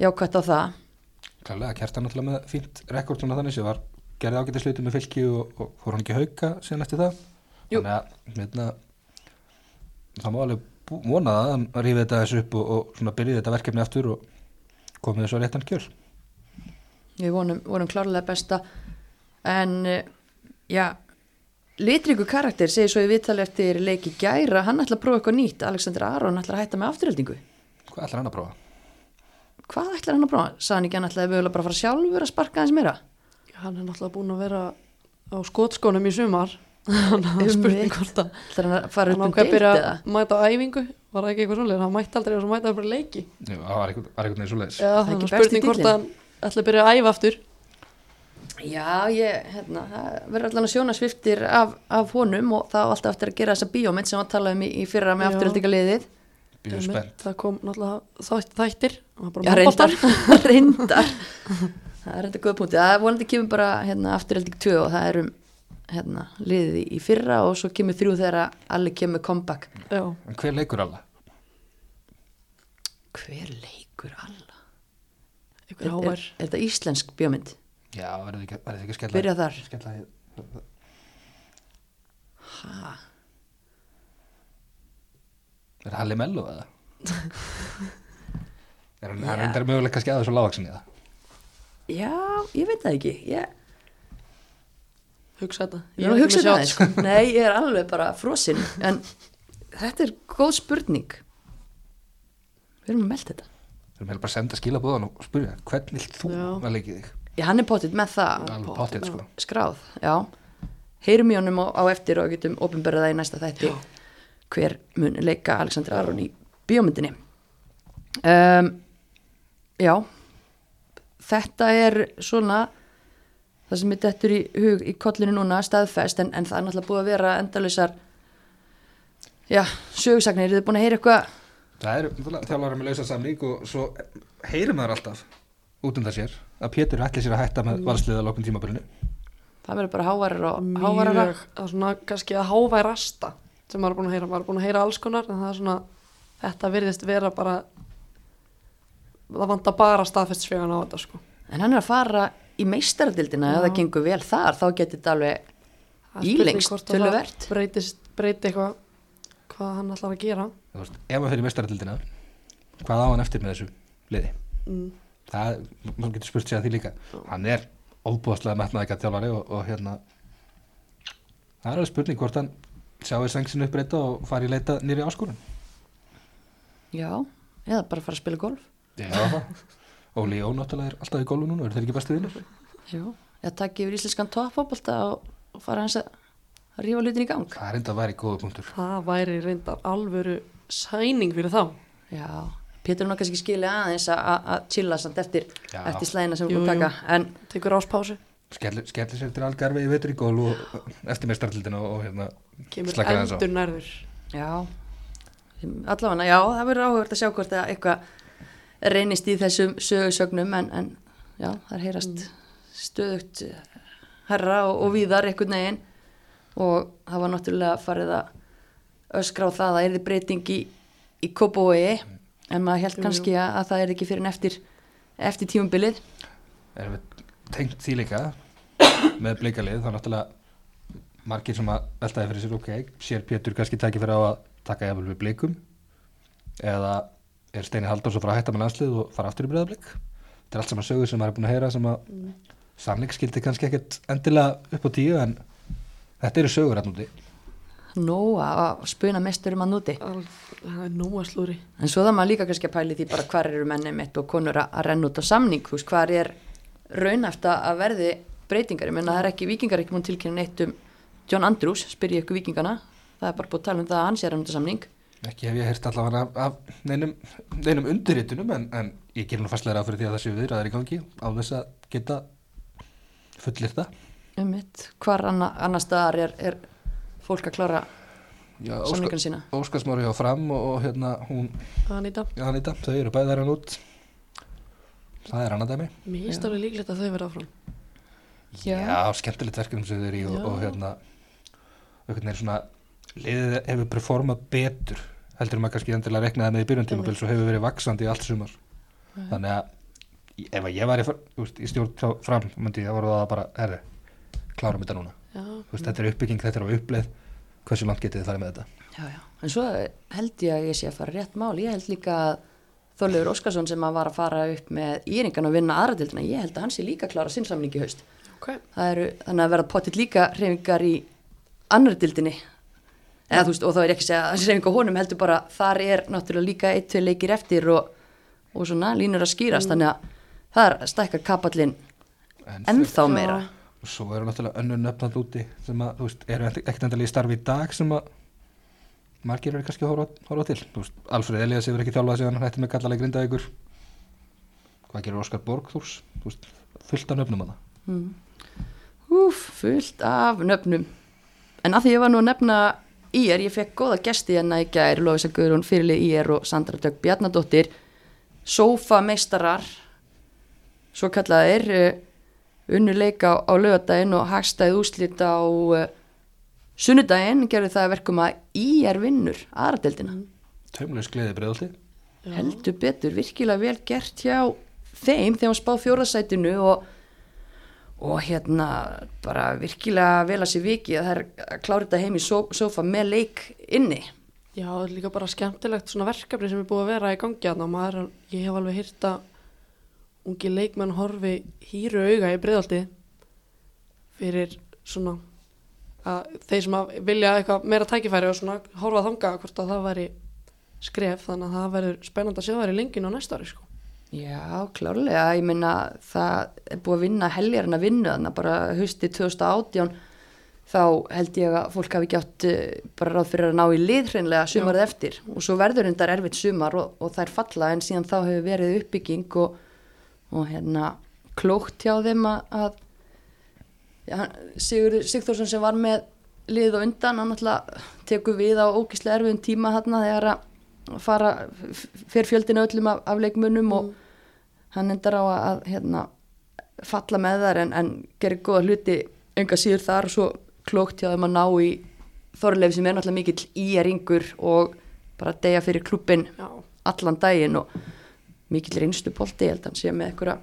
jákvætt á það? Klálega, Kjartan náttúrulega með fínt rekord svona þannig sem var gerði ágætið sluti með fylki og, og fór hann ekki hauka síðan eftir það. Jú. þannig að meðna, það má alveg bú- vona það að hann rífi þetta þessu upp og, og svona byrjið þetta verkefni aftur og komið þessu á réttan kjöl. Við vonum, vonum klárlega besta. En eh, já litriku karakter segir svo í viðtali eftir leiki gæra, hann ætla að prófa eitthvað nýtt. Alexander Aron ætla að hætta með afturheldingu. Hvað ætlar hann að prófa? Hvað ætlar hann að prófa? Sagði hann ekki hann ætlaði mögulega bara að fara sjálfur að sparka aðeins meira? Hann er náttúrulega búin að vera á skotskónum í sumar. Þannig að það er spurning hvort að ætlar hann að fara hann upp um ákveð að deild byrja eða? að mæta á æfingu. Var það ekki eitthvað svolítið, hann mætti aldrei svo mæta það bara leiki. Jú, það var einhvern var einhvern veginn svo leiðis Já, er að besti spurning hvort að hann ætla að byrja að æfa aftur. Já, ég, hérna, það verður allan að sjóna sviftir af, af honum og það á alltaf eftir að gera þessa bíómynd sem hann talaði um í, í fyrra með Já. Einmitt, spennt Það kom náttúrulega þætt- þættir það var bara Já, reyndar, reyndar. það er þetta góða punkti. Það er vonandi kemur bara hérna, afturhalding 2 og það er um hérna, liðið í- fyrra og svo kemur þrjú þegar allir kemur comeback. Já, En hver leikur alla? Hver leikur alla? Er, er, er þetta íslensk bíómynd? Já, verður þið ekki, þið að skella Byrja þar. skella í Ha? Er það Halli Mello eða? er hann, hann er mögulega kannski aðeins svo lágaksin í það Já, ég veit það ekki. Ég, hugsa þetta Ég er að hugsa það sko. Nei, ég er alveg bara frosinn En þetta er góð spurning Við erum að melda þetta Við erum bara að senda skilabóðan og spyrja Hvernig vilt þú Já. að leikið þig? Já, hann er pottitt með það Alveg pottið sko skráð, já Heyrum í honum á, á eftir og getum opinberða það í næsta þætti Já. Hver mun leika Alexander Aron í bíómyndinni. Um, Já. Þetta er svona það sem er dettur í hug í kollinu núna staðfest en, en það er náttúrulega búið að vera endalausar já, sögursagnir, eru þið búin að heyra eitthvað? Það er þjálfara með lausa samling og svo heyrir maður alltaf út um það sér að Pétur ætli sér að hætta með valsliða lókun tímabilinu. Það verður bara hávarar og hávarar svona kannski að háværasta sem maður er búin að heyra, maður er búin að heyra alls konar en það er svona, þetta virðist vera bara það vantar bara staðfestsfjögan á þetta sko en hann er að fara í meistaradildina ef Já. það gengur vel þar, þá getur þetta alveg Ílengst töluvert. breytist, breyti eitthvað hvað hann ætlar að gera Þú veist, ef maður fyrir mestaratildina hvað á hann eftir með þessu liði mm. það, maður getur spurt sér að því líka hann er óbúðslega metnaðika þjálfari og, og hérna það er alveg spurning hvort hann sjáu sengsinu uppbreyta og fari í leita nýri áskorun. Já, eða bara fara að spila golf. Já, það. Óli Jó náttúrulega er alltaf í gólu núna, eru þeir ekki bestu vinnur? já, eða takk yfir íslenskan toppfóbolta og, fara hans að rífa hlutin í gang. Það er enda að væri góða punktur. Það væri reyndar alvöru sæning fyrir þá. Já, Pétur er nú kannski skilja aðeins að- chilla samt eftir, eftir slæðina sem við Jú, búum að jú. taka en tekur áspásu, Skellir, skellir sér til algarfi í vetur í gólu og eftir mestaraldina og, og hérna kemur slakar aðeins á. endur nærður. Já. Allavega, já, það verður áhugast að sjá hvort að eitthvað reynist í þessum sögursögnum en, en já, það er heyrast stöðugt herra og, og víðar einhvern veginn. Og það var náttúrulega farið að öskra á það að það erði breyting í, í Kópavogi en maður held kannski að, að það er ekki fyrir en eftir, eftir tímumbilið Erum við tengt því líka með blikalið, þá náttúrulega margir sem að veltaði fyrir sér ok, sér Pétur kannski tæki fyrir á að taka jafnvel við blikum? Eða er Steini Halldórs að fara að hætta með landslið og fara aftur í breyðablik þetta er allt saman sögur sem maður er búin að heyra sem að mm. samlingskildi kannski ekkert endilega upp á tíu en þetta eru sögur hann úti. Nó að spuna mesturum að núti. Það er nóga slúri En svo það maður líka kannski að pæli því bara hvar eru menni mitt og konur að, að renna út á samning, veist, hvar er raunæft að að verði breytingar, ég menna það er ekki, vikingar er ekki múin tilkynna neitt um John Andrews, spyr ég ykkur vikingana, það er bara búið að tala um það að að renna út á samning. ekki hef ég heyrt allavega af, af neinum, neinum undirritunum en, en ég ger nú fastlega ráð fyrir því að það séu viðraðar í gangi á þess að geta fullir það. Um mitt, hvar anna, annar staðar er, er fólk að klára Já, samningarna sína? Óskarsmári hjá fram og, og hérna hún, Anita, Anita, þau eru bæðar hann út. Það er annað dæmi. Mér finnst alveg líklegt að þau verða áfram Já, skemmtilegt verkefnum sem þau eru í og, Já. og hérna einhvern veginn svona liðið hefur performað betur heldur maður kannski endilega reknaði með í byrjun tímabil svo hefur verið vaksandi í allt sumar þannig að í- ef að ég var í, í stjórn fram myndi ég að voru það bara, herri klárum þetta núna, Já, veist, þetta er uppbygging þetta er á uppleið, hversu langt getið þið farið með þetta Já, já. En svo held ég að ég sé að fara rétt mál. Ég held líka að Þorleifur Óskarsson sem að var að fara upp með íringan og vinna aðradildina, ég held að hann sé líka að klára sinnsamningi haust. Ok. Það eru þannig að verða pottitt líka reyfingar í annar dildinni. Eða þú veist, og þá er ekki að segja að þessi reyfing á honum heldur bara, þar er náttúrulega líka eitt, tvei leikir eftir og, og svona línur að skýrast, þannig að það er stækkar kapallin en ennþá meira. og svo eru náttúrulega önnur nöfnand úti sem að, þú veist, eru ekkert í starfi í dag sem að margir eru kannski að horfa, horfa til. Veist, Alfred Elias hefur ekki þjálfað hann hætti með gallaleg grinda ykkur hvað gerir Óskar Borgþórs? Þú veist, fullt af nöfnum hana Úf, fullt af nöfnum. En að því ég var nú að nefna IR, ég fekk góða gesti hérna í gær, Lófisa Guðrún, fyrirlið IR og Sandra Dögg Bjarnadóttir, Sofa meistarar, svo kallaðir, uh, unnu leika á, á lögadaginn og hagstæð úslit á uh, sunnudaginn, gerðu það að verkum að IR vinnur aðradeldina. taumlaus gleði bregðaldi. Heldur betur, virkilega vel gert hjá þeim þegar hann spáð fjórðasætinu og og hérna bara virkilega vel að sér viki að það er að klára þetta heim í sófa með leik inni. Já, það er líka bara skemmtilegt svona verkefni sem er búið að vera í gangi að maður, ég hef alveg hýrt að ungi leikmenn horfi hýru auga í breiðaldi fyrir svona að þeir sem að vilja eitthvað meira tækifæri og svona horfa þanga hvort að það væri skref. Þannig að það verður spennandi að sjá það í lenginu á næsta ári sko. Já, klárlega, ég meina það er búið að vinna helgar en að vinna þannig að bara hausti 2018 þá held ég að fólk hafi átt eh, bara ráð fyrir að ná í lið hreinlega sumarið eftir. Og svo verður undar erfitt sumar og, og þær falla en síðan þá hefur verið uppbygging og, og hérna klókt hjá þeim að, að ja, Sigur Sigþórsson sem var með lið og undan, hann náttúrulega tekur við á ógislega erfiðum tíma þarna þegar að fara fyrir fjöldinu öllum af, af leikmunum og hann endar á að, að hérna, falla með þar en, en gerir góða hluti enga síður þar og svo klókt hjá þeim að ná í Þorleif sem er náttúrulega mikill íjaringur og bara deyja fyrir klubbin Já, allan daginn og mikill reynstu bolti, ég held að hann sé með einhverja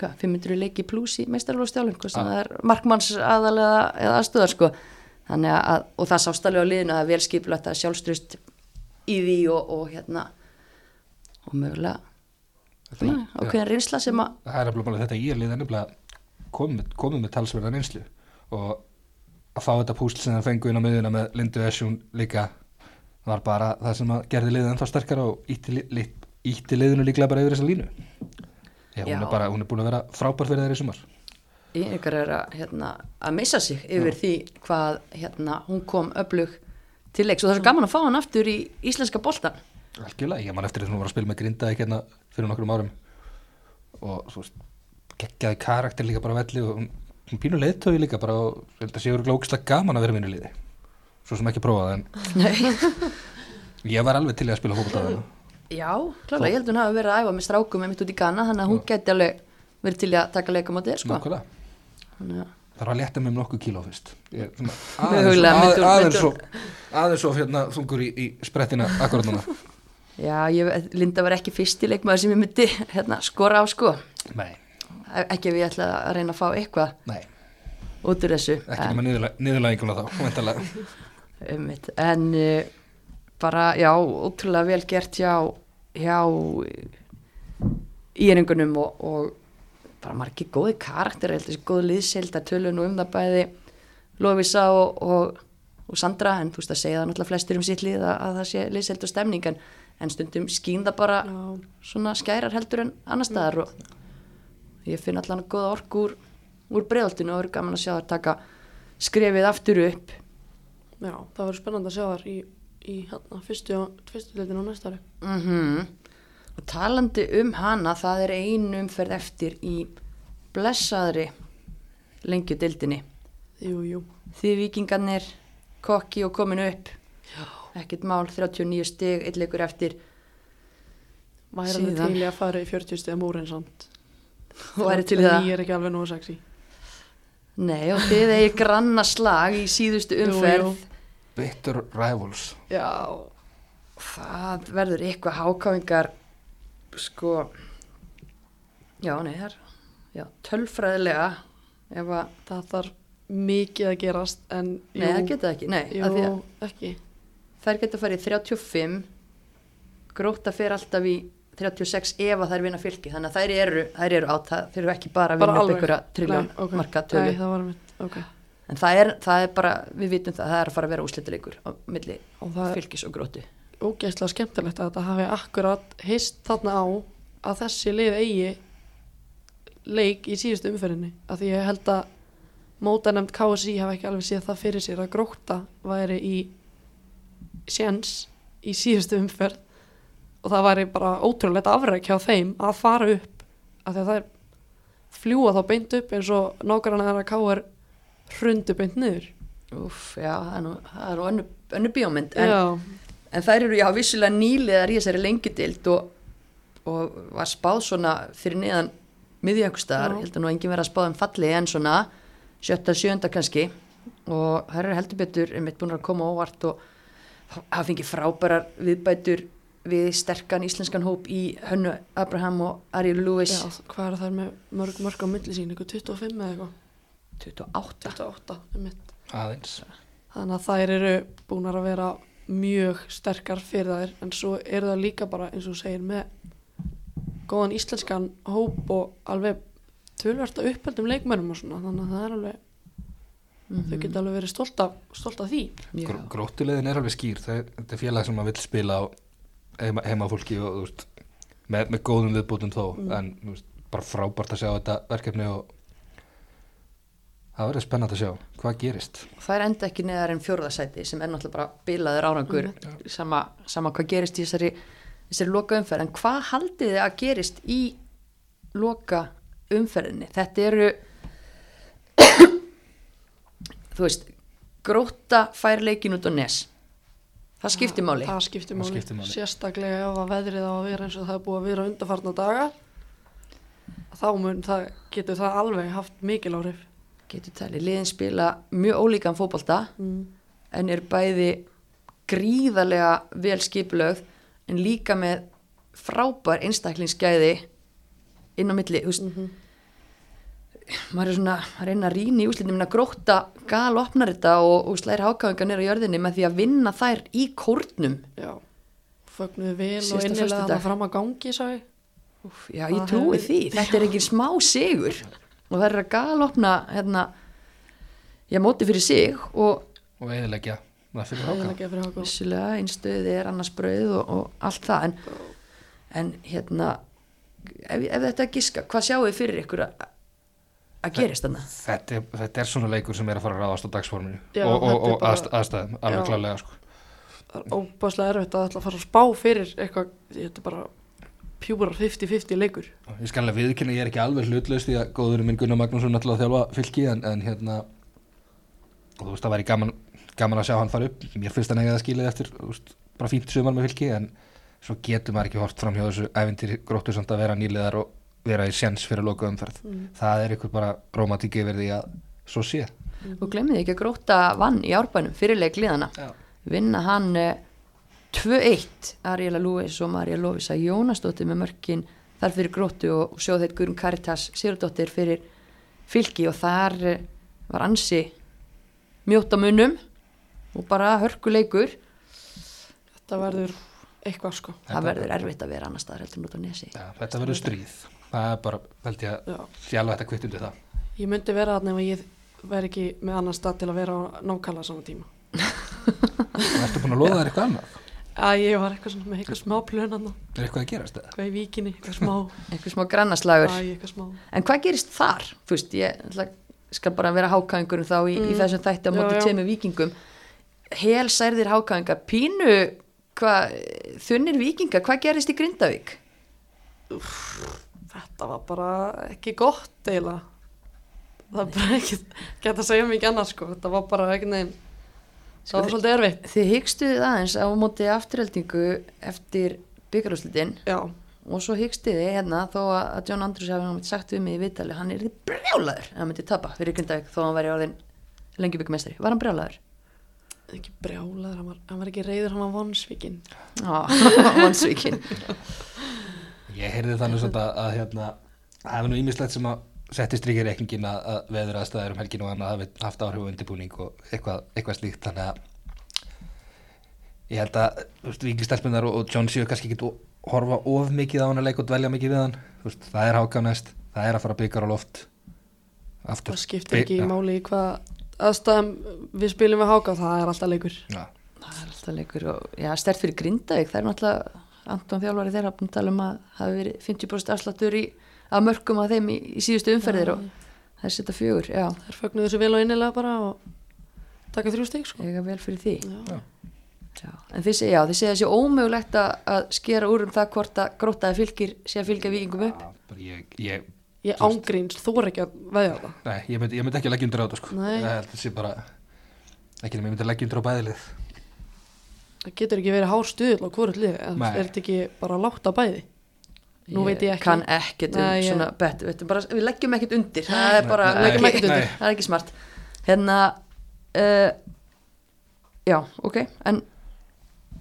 hvað, 500 leiki pluss í sem Ah. það er markmanns aðalega eða aðstöðar sko. Þannig að, og það sástalega á liðinu að það vel skipulagt að sjálfstrust í því og, og hérna og mögulega svona, ákveðin reynsla sem að það er nefnilega bara þetta ílið er nefnilega komið, komið með talsverðan einslu og að fá þetta púsl sem það fengu inn á miðuna með Lindu Esjún líka var bara það sem að gerði liðið ennþá sterkara og ítti, li- ítti liðinu líklega bara yfir þessa línu. Já, hún, Já. er bara, hún er búin að vera frábær fyrir þeirri sumar. Ykkur er að, hérna, að missa sig yfir því hvað hérna, hún kom öflug til leiks og það er gaman að fá hann aftur í íslenska boltan algjörlega, ég man eftir þess að hún var að spila með grinda ekki hérna fyrir nokkrum árum. Og svo geggjaði karakter líka bara á velli og hún, pínu leiðtögi líka bara og held að sé eru glókslega gaman að vera minni liði. Svo sem ekki prófaði en ég var alveg til að spila fókbaltaðina Já, klálega, ég held að hún hafi verið að æfa með strákum með mitt út í Ghana, þannig að hún geti alveg verið til að taka leika mótið, sko. Nákvæmlega. Þannig að, létta með nokkuð kíló fyrst. Ég svona aðeins, að, aðeins, svo hérna, þungur í, í sprettina akkurat núna. Já, ég, Linda var ekki fyrsti leikmaður sem ég myndi hérna, skora á, sko. Nei, Ekki ef ég ætla að reyna að fá eitthvað nei, út úr þessu. ekki nema niðurlæ- niðurlæginguna þá um, en uh, bara, já, ótrúlega vel gert hjá, hjá íringunum og, og bara margir góði karakter, þessi góð liðsild að tölun og um það bæði Lofísa og, og, og Sandra en þú veist að segja það náttúrulega flestir um sitt lið að, að það sé liðsild og stemning en, en stundum skín það bara já, svona skærar heldur en annar staðar og ég finn allan að góða orku úr, úr bregðoltinu og er gaman að sjá það taka skrefið aftur upp. Já, það verður spennandi að sjá þar í, í hérna, fyrstu, fyrstu leitin á næsta ári. mm og talandi um hana það er einu umferð eftir í blessaðri lengjudildinni Jú, jú. því vikingarnir kokki og komin upp ekkert mál 39 stig, eitt leikur eftir Væri alveg Síðan. til að fara í 40 stiga múrin samt. og væri til það Ég er ekki alveg nógu sexy. Nei, og þið eigi granna slag í síðustu Jú, umferð jú. Bitter Rivals Já, það verður eitthvað hákáingar sko já, nei, það er já, tölfræðilega ef að, það þarf mikið að gerast en nei, það geta það ekki. nei, jú, jú, að ekki. þær geta farið í 35 gróta fer alltaf í 36 ef að þær vinna fylki þannig að þær eru, þær eru það þeir eru ekki bara að vinna upp einhverja trilljón Nei, ok. marka tölu. Það var mitt, ok. En það er, það er bara, við vitum það það er að fara að vera úslitileikur á milli það fylkis og gróti ógeðslega skemmtilegt að þetta hafi akkurat hist þarna á að þessi lið eigi leik í síðustu umferðinni. Af því ég held að mótanemnd KSI hafa ekki alveg séð það fyrir sér að gróta væri í séns í síðustu umferð. Og það væri bara ótrúlegt afræk hjá þeim að fara upp að það er fljúa þá beint upp eins og nákvæmlega þeirra KR hrundu beint niður. Úf, já, það er nú, önnu bíómynd en, Já, en þær eru já vissulega nýliðar í þessari lengjutild og, og var spáð svona fyrir neðan miðjöngstæðar, Já. ég held að nú engin vera að spáð um falli en svona sjötta, sjönda kannski. Og þær eru heldur betur einmitt búin að koma á óvart og hafa fengið frábærar viðbætur við sterkan íslenskan hóp í Hönnu Abraham og Ariel Lewis. Já, hvað er það með mörg mörg á milli sín, eitthvað 25 eða eitthvað? 28 28, einmitt. aðeins. Þannig að þær eru búin að vera mjög sterkar fyrir þær en svo eru það líka bara eins og segir með góðan íslenskan hóp og alveg tölvert að uppeldum leikmennum og svona þannig að það er alveg þau geta alveg verið stolt af, stolt af því. Gró, gróttulegin er alveg skýr það, þetta er félag sem maður vill spila á heima, heimafólki og þú veist, með, með góðum viðbútum þó en þú veist, bara frábært að sjá þetta verkefni og það verður spennandi að sjá hvað gerist. Það er enda ekki neðar en fjórðasæti sem er náttúrulega bara bilaður árangur sama, sama hvað gerist í þessari, þessari loka umferð en hvað haldið þið að gerist í loka umferðinni þetta eru þú veist gróta fær leikin út á nes. Það skiptir máli. það skiptir máli, máli. sérstaklega ef að veðrið á að vera eins og það er búið að vera undarfarna daga þá mun það getur það alveg haft mikil áhrif getur talið, liðin spila mjög ólíkan fótbolta mm. en er bæði gríðarlega vel skipulögð en líka með frábær einstaklingsgæði inn á milli þú veist, Mhm. maður er svona að reyna að rýna í úslitin að gróta gal opnar þetta og, og slæri hákáingar nýra á jörðinni með því að vinna þær í kórnum já, fögnuðu vel Síðasta og innilega föstudag. það fram að gangi sá ég Úf, já, ég trúi því, þetta er ekki smá sigur og það er að gal opna hérna, já, móti fyrir sig og og eðilegja það fyrir háka Eiginlega fyrir Hákon. vissulega einstöði er annars brauð og, og allt það en, en hérna ef, ef þetta er giska, hvað sjáu þið fyrir ykkur að að gerist þarna? þetta, er- þetta er svona leikur sem er að fara að ráðast á dagsforminu Já, og, og, og bara- aðst, aðstæðum, alveg Já. klálega sko. það er óbáslega erfitt að ætla að fara að spá fyrir eitthvað, þetta er bara pjúburar 50-50 leikur. Ég skal alveg viðkynna, ég er ekki alveg hlutlaust því að góðurinn minn Gunnar Magnússon að þjálfa fylki en, en hérna og þú veist það væri gaman, gaman að sjá hann fara upp. Mér finnst hann eiga það skilið eftir veist, bara fínt sumar með fylki en svo getur maður ekki hort fram hjá þessu æfintir gróttu samt að vera nýliðar og vera í sjens fyrir loka umferð. Það er ykkur bara rómatík yfir því að svo sé. Og glemðið ekki að gróta vann í árbænum fyrirleik liðana Já. vinna hann eh, 2-1 Ariela Lewis og Marja Lovisa Jónasdóttir með mörkin þar fyrir gróttu og, sjóðheit Guðrun Karitas Sigurdóttir fyrir fylki. Og þar eh, var ansi mjótt á munum og bara hörkuleikur. Þetta verður eitthvað sko. Það verður erfitt að vera annar staðar heldur en út á nesi. Já, þetta verður stríð. Það er bara, held ég að alveg þetta kvitt undir það. Ég myndi vera þarna ef ég væri ekki með annan stað til að vera á nákalla saman tíma. Ertu búin að loða þér eitthvað annað? Að ég var eitthvað svona með eitthvað smá plön hann Er eitthvað að gerast það? eitthvað í víkinni, eitthvað smá einhver smá grannaslagur Æ, eitthvað smá en hvað gerist þar? Fyrst, ég ætla, skal bara vera hákæðingur þá í, í Mm. þessum þætti móti já. tveimur vikingum helsærðir hákæðingar pínu hvað, þunnir vikingar, hvað gerist í Grindavík? þetta var bara ekki gott eiginlega það er bara ekki geta að segja mikið annars sko þetta var bara ekki neginn það var svolítið erfitt Þið hyggstuðið aðeins á móti afturheldingu eftir byggarúslitin já, og svo hyggstuðið hérna þó að að John Andrews hafi náttúrulega sagt við mig í vitali hann er brjálaður að hann myndi tapa fyrir Grindavík þó að hann væri orðin lengi byggumestari. Var hann brjálaður? ekki brjálaður, hann var, hann var ekki reyður, hann var vonsvikinn. vansvíkin Ég heyrði þannig svona að, að hérna, það hefur nú ímislegt sem að setti strykir reikningin að, að veður aðstæður um helgin og annað hafi haft áhrif og undirbúning og eitthvað, eitthvað slíkt. Þannig að ég held að viklistelpunar og, og John séu kannski ekki horfa of mikið á hann að leika og dvelja mikið við hann. Veist, það er háka næst, það er að fara byggar á loft. Aftur Það skiptir ekki Ja. í máli í hvað aðstæðum við spilum við háka, það er alltaf leikur. Já, það er alltaf leikur og já, stert fyrir Grindavík. Það er náttúrulega Anton þjálfari þeirra búin að tala um að það hafi verið 50% afsláttur í, af mörgum að þeim í, í síðustu umferðir og það er setja fjögur, já, Það er fögnuð þessu vel og innilega bara og taka þrjú stík, sko. eiga vel fyrir því Já. já. en þið segja, já, þessi ómögulegt að, að skera úr um það hvort að grótaði fylgir sé að fylgja vikingum upp Já, bara ég, ég, Ég ángríns, þú er ekki að veðja á það. nei, ég myndi, ég myndi ekki leggja undir á þetta sko. Nei. Ég held að sé bara ekki nema ég myndi leggja undir á bæðilið Það getur ekki verið hár stuðl á hvort lið, er þetta ekki bara látt á bæði? Nú veit ég ekki. kann ekkert um Nei, ég- svona bet, við, bara, við leggjum ekkert undir. Það er bara, Nei, við leggjum nei, ekkert undir. Nei. það er ekki smart. Hérna uh, já, ok en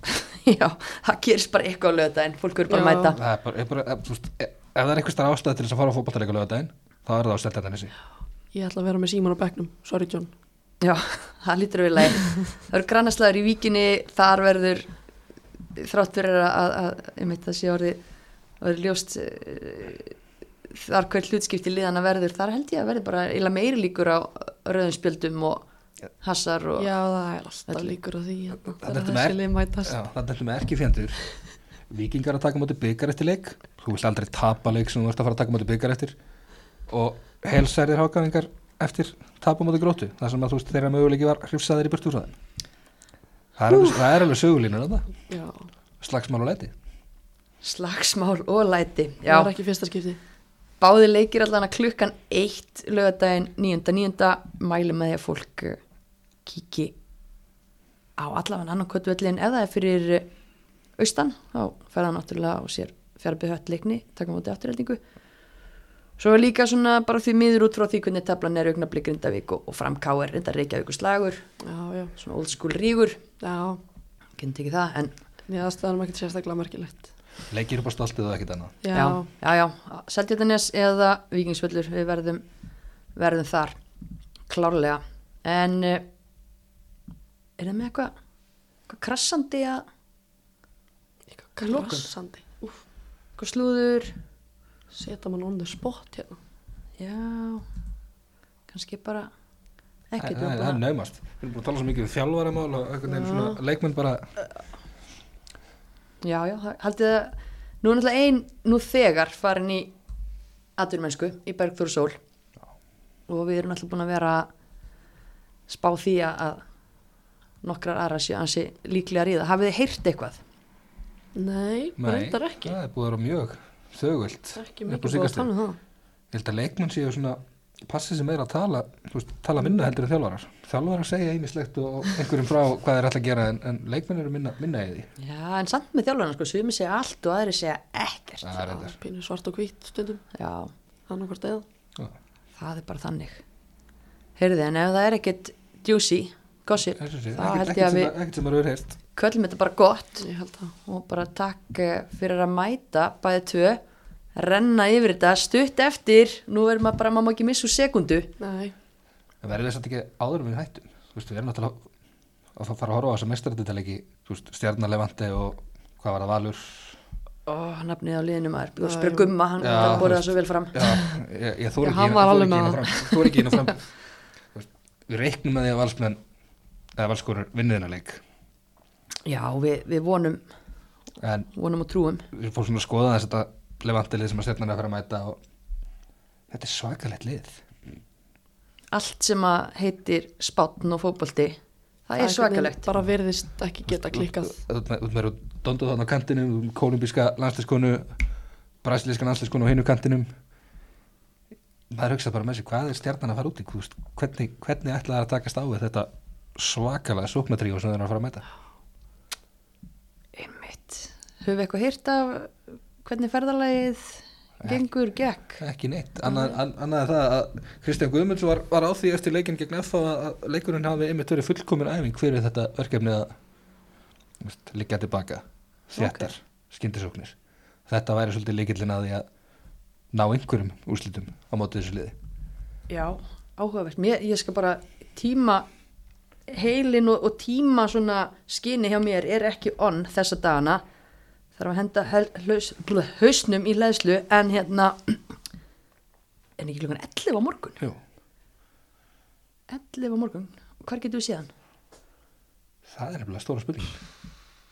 já, það gerist bara eitthvað á lögðaðin fólk verður bara að Já. mæta. Það er bara, er bara ef, þú veist, ef ef það er eitthvað starf ástæð til þess að fara á fótballtaleika lögadaginn þá er það á steltennissi Ég ætla að vera með síman á bekknum, sorry John. já, það lítur við leið það eru grannaslæður í víkinni þar verður þrátt fyrir að, að, að meit það sé orðið orðið ljóst uh, þar hver hlutskipti liðana verður þar held ég að verður bara eila meiri líkur á rauðum spjöldum og hassar og Já, það er alltaf Öllu. líkur á því hérna, Það þegar er þessi lið mætast. Já, það er með ekki fjendur Víkingar að taka móti byggar eftir leik. Þú vilt aldrei tapa leik sem þú ert að fara að taka móti byggar eftir. Og helsærðir hákaðingar eftir tapa móti grótu þar sem að þú veist þeirra möguleiki var hrifsaðir í burtu úr það það er alveg, er Já, slagsmál og leiti slagsmál og læti það já, er ekki fyrsta skipti. báði leikir allan að klukkan eitt lögadaginn 9.9. mæli með því að fólk uh, kíki á allavega annan kvöldvöllin ef það er fyrir uh, austan þá fer það náttúrulega á sér fjarbið hött leikni, taka móti afturheldingu svo er líka svona bara því miður út frá því hvernig tablan er augnablik Grindavík og, og framkáir reynda Reykjavíkur slagur Já, já, svona old school rígur, já, kynnt ekki það en en ég aðstæðanum ekkert sérstaklega merkilegt. Leikir upp á stoltið og ekkert annað. Já, já, já. Seltjarnanes eða Víkingsvöllur við verðum, verðum þar klárlega. En uh, er það með eitthvað eitthvað krassandi að eitthvað krassandi. Eitthvað slúður. Setja mann on the spot hérna. já. Kannski bara ekkert það- það er naumast. Við erum búin að tala svo mikið um og einhvern veginn svona leikmenn bara já, já, haldið að nú er náttúrulega ein nú þegar farin í atvinnumennsku í Bergþór Sól og við erum náttúrulega búin að vera spá því að- nokkrar aðra séu ansi líklega ríða hafið þið heyrt eitthvað? Nei, reyndar ekki. það er búin að vera mjög þögult Ekki mikið búið að tala um það. ég held að leikmenn séu svona passið sem er að tala þú veist, tala minna heldur en þjálfarar. Þjálfarar segja einmislegt og einhverjum frá hvað þeir ætla að gera en, en leikmenn eru minna, minna í því. Já, en samt með þjálfarna, sko, sumi segja allt og aðri segja ekkert. það er þetta Pínu svart og hvít stundum, Já, annarkvort eða. það er bara þannig. Heyrði, en ef það er ekkert juicy, gossip, þá held ég að við ekkert sem maður hefur heyrt köllum þetta bara gott. Og bara takk eh, fyrir að mæta bæði tvö, renna yfir þetta stutt eftir, nú er maður bara, maður má ekki missa úr sekundu. Nei, en verður þess að ekki áður við hættum þú veist, við erum náttúrulega að fara að horfa á þessa mestarættitalegi stjarnalevandi og hvað var það valur? Ó, nafnið á liðinu maður, já. gumma, hann þú borði það svo vel fram. já, ég, ég þóri ekki hann inn- og fram. Þú ekki inn og fram. Þú veist, við reiknum með því að valsmenn eða valskorur vinniðina leik. Já, við, við vonum, en vonum og trúum. við fórum svona að skoða þess að þetta levantilið sem að stjarnan er að fara að mæta og þetta er svakalegt lið Allt sem að heitir spátn og fótbolti, það er svakalegt. Bara verðist ekki geta klikkað. út með donduð þannig á kantinum kolumbíska landslískonu brasilíska landslískonu á hinu kantinum maður hugsa bara með sig hvað er stjarnan að fara út í Þú hvernig, hvernig ætla það að takast á við þetta svakalega sóknatríu sem það er að fara að mæta Einmitt. Höfum við eitthvað hýrt af hvernig ferðalagið gengur, gekk ekki neitt, annað, an, annað er það að Kristján Guðmunds var, var á því eftir leikin gegn FH að leikurinn hafi einmitt verið fullkomin æfing fyrir þetta verkefni að liggja tilbaka þéttar, okay. skyndisóknir þetta væri svolítið leikillin að því að ná einhverjum úrslitum á móti þessu liði Já, áhugavert. Mér, ég skal bara tíma heilin og, og tíma svona skinni hjá mér er ekki onn þessa dagana. Þarf að henda haus, hausnum í leðslu en hérna en ekki klukkan 11 á morgun. Jú, 11 á morgun. Hvar getum við séðan? það er nefnilega stóra spurning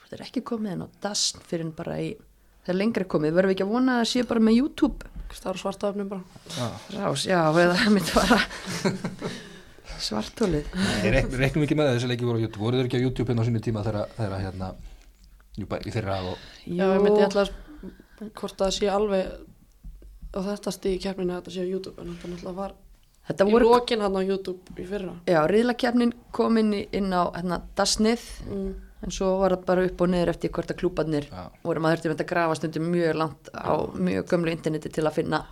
Þetta er ekki komið inn á dasn fyrir en bara í það er lengra komið. Verðum við ekki að vona að það sé bara með YouTube? Það er svartaöfnum bara. Já. Rás, já, eða það myndi bara svartólið. Reiknum ekki með að þessi leiki voru á YouTube voru þeir ekki á YouTube hérna á sinni tíma þegar þegar hérna jú, bara í þeirra og Já, ég myndi að hvort það sé alveg á þetta stíð í keppninu að þetta sé á YouTube en þetta náttúrulega var Þetta í voru lokin hann á YouTube í fyrra. Já, riðlakefnin kom inn, í- inn á hérna, dasnið Mm. en svo var það bara upp og niður eftir hvort að klúbarnir Já. voru maður þurfti að grafa stundum mjög langt á mjög gömlu interneti til að finna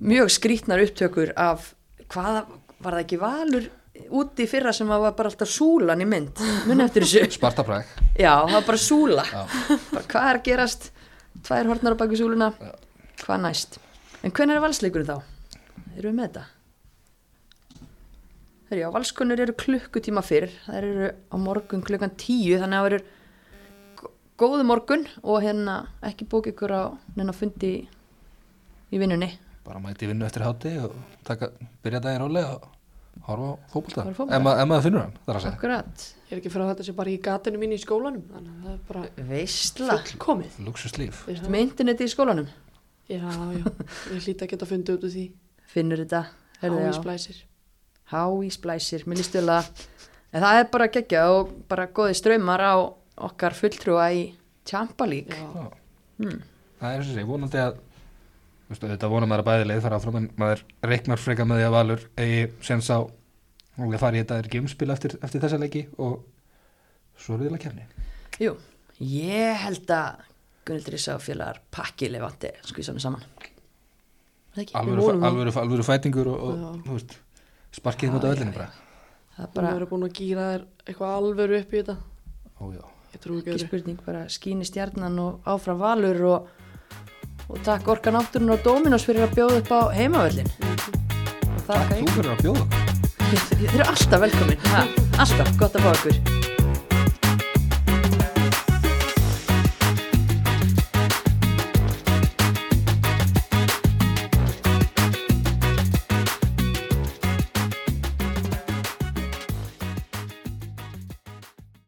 mjög skrítnar upptökur af hvaða, var það ekki valur úti fyrra sem var bara alltaf súlan í mynd, mun eftir þessu. Sparta Prag Já, það var bara súla. Já. bara, hvað er að gerast? Tvær hornar á baki súluna. Hvað næst? En hvernig er valsleikurinn þá? erum við með þetta? Þegar já, valskonur eru klukkutíma fyrr. Það eru á morgun klukkan tíu þannig að það eru gó- góðu morgun og hérna ekki bók ykkur á neina fundi í, í vinnunni. Bara mæti vinnu eftir hátti og taka, byrja daginn rólega og horfa fótbolta. ef, ma ef maður finnur hann, það er að segja akkurat, Ég er ekki fyrir að þetta sé bara í gatinu mínu í skólanum, þannig að það er bara veistla fullkomið. luxuslíf Já, með interneti í skólanum já, já, ég hlýta að geta fundið út úr því. finnur þetta Hái já. splæsir. há í splæsir, mér líst vel að en það er bara geggja og bara góði strömmar á okkar fulltrúa í Champa Já, Já. hmm. það er eins og sé, vonandi að veistu, þetta vonar maður að bæði leið fara áfram en maður reiknar freka með því að Valur eigi sens á og að fara í þetta er gemspil eftir, eftir þessa leiki og svo er viðlega kefni Jú, ég held að Gunnildur Ísa og félagar pakki levandi skvísanu saman. Alvöru, vonum fætingur og, og sparkið út á öllinu bara. Það er bara verður búin að gýra þér eitthvað alvöru upp í þetta. Ó, ekki spurning, bara skíni stjarnan og áfram valur og, og takk orka náttúrun og Dominos fyrir að bjóða upp á það Takk, þú verður að bjóða. Þið eru alltaf velkomin, ha, alltaf gott að fá ykkur